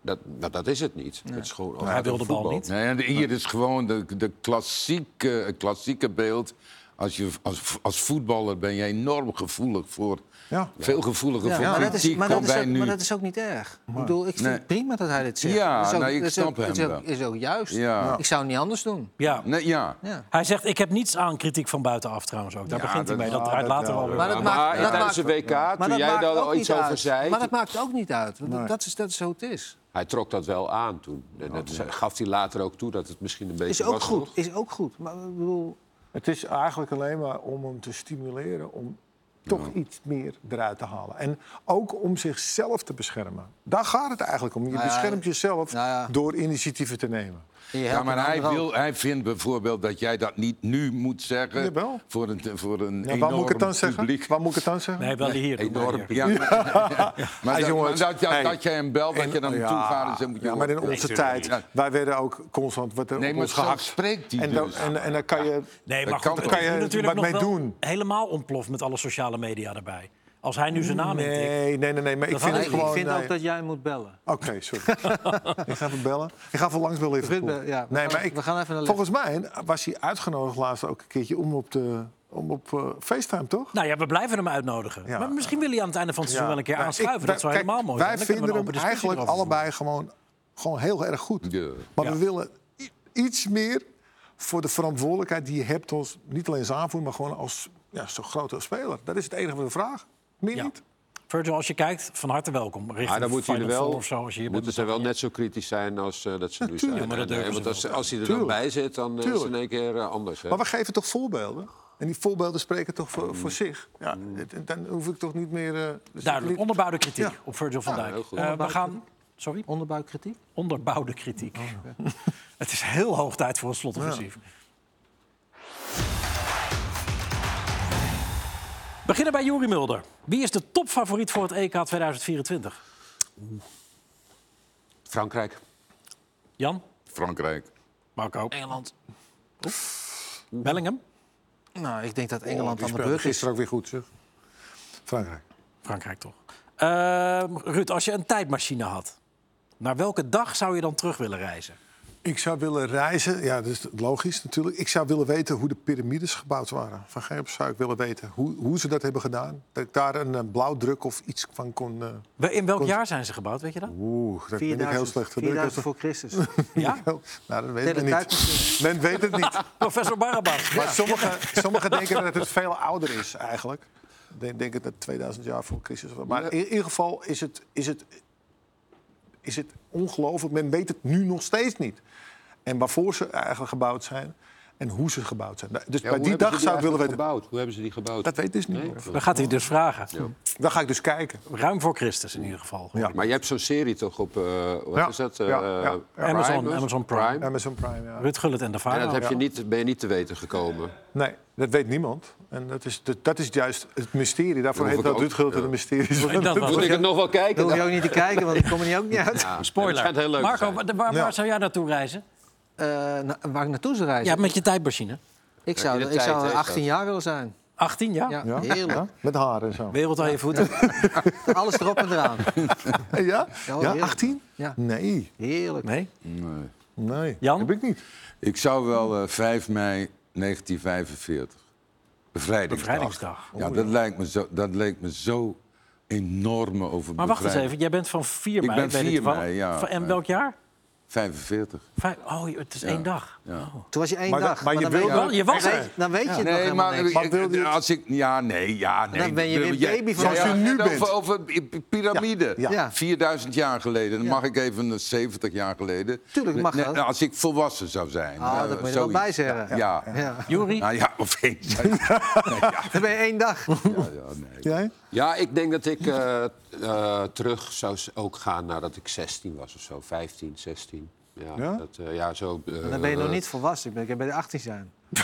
dat, dat, dat is het niet. Het is gewoon, hij wil de bal voetbal. niet. Nee, en hier is gewoon de, de klassieke, klassieke beeld. Als, je, als, als voetballer ben je enorm gevoelig voor... Ja. Veel gevoeliger Ja, voor maar, is, kritiek maar, dan dat is wij ook, nu. maar dat is ook niet erg. Ik bedoel, ik vind Nee. het prima dat hij dit zegt. Ja, dat is ook, nee, ik snap dat is hem ook, is ook juist. Ja. Ik zou het niet anders doen. Ja. Nee, ja. Ja. Hij zegt, ik heb niets aan kritiek van buitenaf trouwens ook. Daar Ja, begint hij dat- mee. Dat ja, draait dat later wel. weer. Maar dat maar maakt- dat tijdens de maakt- WK, Maar toen dat jij maakt daar al iets niet over uit. zei... Maar dat maakt ook niet uit. Dat, is, zo het is. Hij trok dat wel aan toen. En dat gaf hij later ook toe dat het misschien een beetje Is ook was. goed. nog. Is ook goed. Maar ik bedoel, Het is eigenlijk alleen maar om hem te stimuleren om toch iets meer eruit te halen. En ook om zichzelf te beschermen. Daar gaat het eigenlijk om. Je Nou ja, beschermt jezelf nou ja. door initiatieven te nemen. Ja, maar een hij, wil, hij vindt bijvoorbeeld dat jij dat niet nu moet zeggen. Jawel. Voor een, voor een Ja, enorm waar moet ik het dan zeggen? publiek. Waar moet ik het dan zeggen? Nee, wel hier. maar Enorm hier. Ja. <laughs> Maar, Hey, dat, jongens, maar dat, dat, hey. dat jij hem belt, dat je dan naartoe gaat en zegt... moet je ja, maar in onze Nee, tijd, ja. wij werden ook constant wat er Nee, op maar ons gehakt. spreekt hij en, dan, dus. en, en dan kan je... Nee, maar kan goed, je natuurlijk wat nog mee wel doen? helemaal ontploft met alle sociale media erbij. Als hij nu zijn naam intikt. Nee, nee, nee, nee. Maar ik vind het Nee, gewoon... ik vind nee. ook dat jij moet bellen. Oké, sorry. <laughs> ik ga even bellen. Ik ga even langs Liverpool. Ruud, ja, we nee, gaan- maar ik, we gaan even naar volgens mij was hij uitgenodigd laatst ook een keertje om op, de, om op eh, FaceTime, toch? Nou ja, we blijven hem uitnodigen. Ja. Maar misschien wil hij aan het einde van het seizoen wel een keer Nou, aanschuiven. ik- dat zou kijk, helemaal mooi Wij zijn. We vinden hem eigenlijk allebei gewoon, gewoon heel erg goed. Ja. Maar Ja. we willen i- iets meer voor de verantwoordelijkheid die je hebt als, niet alleen als aanvoerder, maar gewoon als ja, zo'n grote speler. Dat is het enige wat we vragen. Meer Ja. niet. Virgil, als je kijkt, van harte welkom. Richting Maar dan moeten jullie wel, Four of zo, als je hier moeten bent ze wel net zo kritisch zijn als eh, dat ze nu tuurlijk. zijn. Ja, maar dat En, eh, want als, als hij er Tuurlijk. dan bij zit, dan is het in één keer eh, anders. Hè? Maar we geven toch voorbeelden? En die voorbeelden spreken toch voor, voor zich? Ja, het- dan hoef ik toch niet meer... eh, dus Duidelijk, niet- onderbouwde kritiek Ja. op Virgil van Ja, Dijk. heel goed. Eh, we gaan... Sorry? Onderbuikkritiek? Onderbouwde kritiek. <laughs> Het is heel hoog tijd voor een slotoffensief. Beginnen bij Juri Mulder. Wie is de topfavoriet voor het EK 2024? Frankrijk. Jan? Frankrijk. Marco? Engeland. Bellingham? Nou, ik denk dat Oh, Engeland aan de beurt is. gisteren ook weer goed, zeg. Frankrijk. Frankrijk toch. Eh, Ruud, als je een tijdmachine had, naar welke dag zou je dan terug willen reizen? Ik zou willen reizen, ja, dat is logisch natuurlijk. Ik zou willen weten hoe de piramides gebouwd waren. Van Gerp zou ik willen weten hoe, hoe ze dat hebben gedaan. Dat ik daar een, blauwdruk of iets van kon... eh, Wel, In welk Kon- jaar zijn ze gebouwd, weet je dat? Oeh, dat ben ik heel slecht. Dat ben ik heel 4000 slecht. voor Christus. <laughs> Ja? nou, dat weet ik niet. Men weet het niet. <laughs> Professor Barabbas. Maar sommigen, sommigen denken dat het veel ouder is eigenlijk. Denk- Denken dat het 2000 jaar voor Christus was. Maar in ieder geval is het, is het, is het ongelooflijk. Men weet het nu nog steeds niet. En waarvoor ze eigenlijk gebouwd zijn en hoe ze gebouwd zijn. Dus Ja, bij die dag zou ik willen weten. gebouwd? Hoe hebben ze die gebouwd? Dat weet ik dus niet. Nee? hoor. Dan gaat hij dus vragen. Dan ga ik dus kijken. Ruim voor Christus in ieder geval. Ja. Maar je hebt zo'n serie toch op, eh, wat Ja, is dat? Eh, ja, ja, ja. Prime, Amazon, dus? Amazon Prime. Amazon Prime, ja. Ruud Gullit en de En vader. dat heb je niet, ben je niet te weten gekomen. Nee, dat weet niemand. En dat is, dat, dat is juist het mysterie. Daarvoor hoef dat Ruud en mysteries. <laughs> Dat was- Moet ik het nog wel kijken? Dat hoef je ook niet te kijken, want ik kom er niet ook niet uit. Spoiler. Marco, zijn. waar, waar, Ja. waar zou jij naartoe reizen? Eh, na- waar ik naartoe zou reizen? Ja, met je tijdmachine. ik zou, ik tijd, zou hè, 18 dat. jaar willen zijn. 18 jaar? Ja, Ja? heerlijk. Ja? Met haar en zo. Wereld aan je voeten. <laughs> Alles erop en eraan. <laughs> Ja? Ja, Ja, heerlijk. 18? Ja. Nee, Heerlijk. Nee? Nee. nee. Jan? Heb ik niet. Ik zou wel eh, 5 mei 1945. Bevrijdingsdag. Bevrijdingsdag. Ja, dat, lijkt me zo, dat leek me zo enorme over Maar wacht eens even, jij bent van 4 Ik mei. ben weet 4 toevallig. mei, ja. En welk jaar? 45. Vijf- oh, het is één dag. Ja. Toen was je één Maar dag. maar je dan wil weet wel- je was dan er. weet- Dan weet je het nog Nee, helemaal maar niks. Maar wilde je- als ik, ja, nee, ja, nee. Dan ben je weer baby van- Zoals je nu het bent. Over, over pi- piramide. Ja, ja. 4000 jaar geleden. Dan Ja. mag ik even een 70 jaar geleden. Tuurlijk mag Nee, dat. Als ik volwassen zou zijn. Ah, eh, dat moet je er wel zoiets. bij zeggen. Ja. Jury? Nou ja, of eens. <laughs> Dan ben je één dag. Ja, nee. Jij? Ja, ik denk dat ik eh, eh, terug zou ook gaan nadat ik 16 was of zo. 15, 16. Ja, Ja? Dat, eh, ja zo, eh, Dan ben je nog niet volwassen. Ik ben, ik ben bij de 18 zijn. <laughs>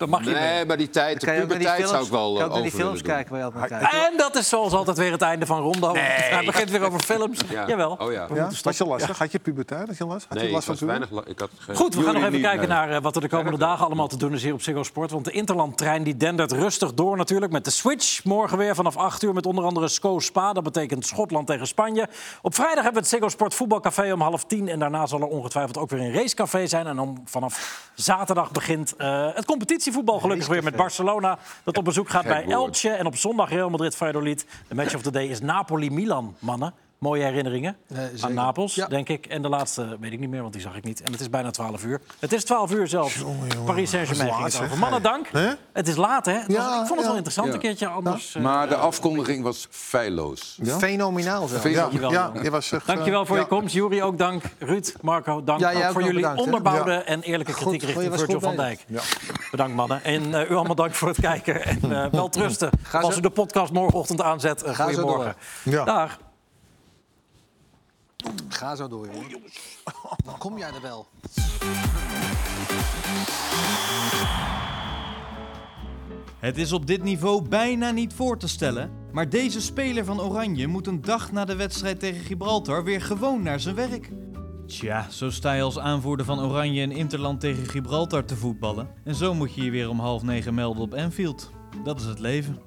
Dat mag je Nee, maar die tijd, de puberteit zou ik wel kan eh, ook naar die over films kijken waar je altijd naar kijkt. En dat is zoals altijd weer het einde van Rondo. Hij <laughs> begint weer over films. <laughs> Ja. Jawel. Oh ja. Ja? Was je lastig? Had je puberteit? Had je last? Had Nee, je ik last van was weinig... la- Ik had geen... Goed, we gaan nog even niet, kijken nee. naar eh, wat er de komende dagen allemaal te doen is hier op Ziggo Sport. Want de Interlandtrein die dendert rustig door natuurlijk met de switch. Morgen weer vanaf 8 uur met onder andere SCO Spa. Dat betekent Schotland tegen Spanje. Op vrijdag hebben we het Ziggo Sport voetbalcafé om half tien. En daarna zal er ongetwijfeld ook weer een racecafé zijn. En dan vanaf zaterdag begint eh, het competitievoetbal gelukkig weer met Barcelona. Dat op bezoek gaat bij woord. Elche. En op zondag Real Madrid-Valladolid. De match of the day is Napoli-Milan, mannen. Mooie herinneringen Nee, aan. Napels, Ja. denk ik. En de laatste weet ik niet meer, want die zag ik niet. En het is bijna 12 uur. Het is 12 uur zelfs. Paris Saint-Germain ging het over. Mannen, dank. Het is laat, hè? Het was- Ja, ik vond het wel interessant Ja. een keertje anders. eh, Maar de afkondiging was feilloos. Ja? Fenomenaal Ja, Dankjewel, ja, je was echt, Dankjewel voor eh, je komst. Jury ook dank. Ruud, Marco, dank ook voor jullie bedankt, onderbouwde Ja. en eerlijke kritiek richting Virgil van. Dijk. Bedankt, mannen. En eh, u allemaal dank voor het kijken. En eh, wel <laughs> trusten. Als u de podcast morgenochtend aanzet. Goedemorgen. Ja. Dag. Ga zo door, jongen. Dan kom jij er wel. Het is op dit niveau bijna niet voor te stellen, maar deze speler van Oranje moet een dag na de wedstrijd tegen Gibraltar weer gewoon naar zijn werk. Tja, zo sta je als aanvoerder van Oranje in Interland tegen Gibraltar te voetballen. En zo moet je je weer om half negen melden op Anfield. Dat is het leven.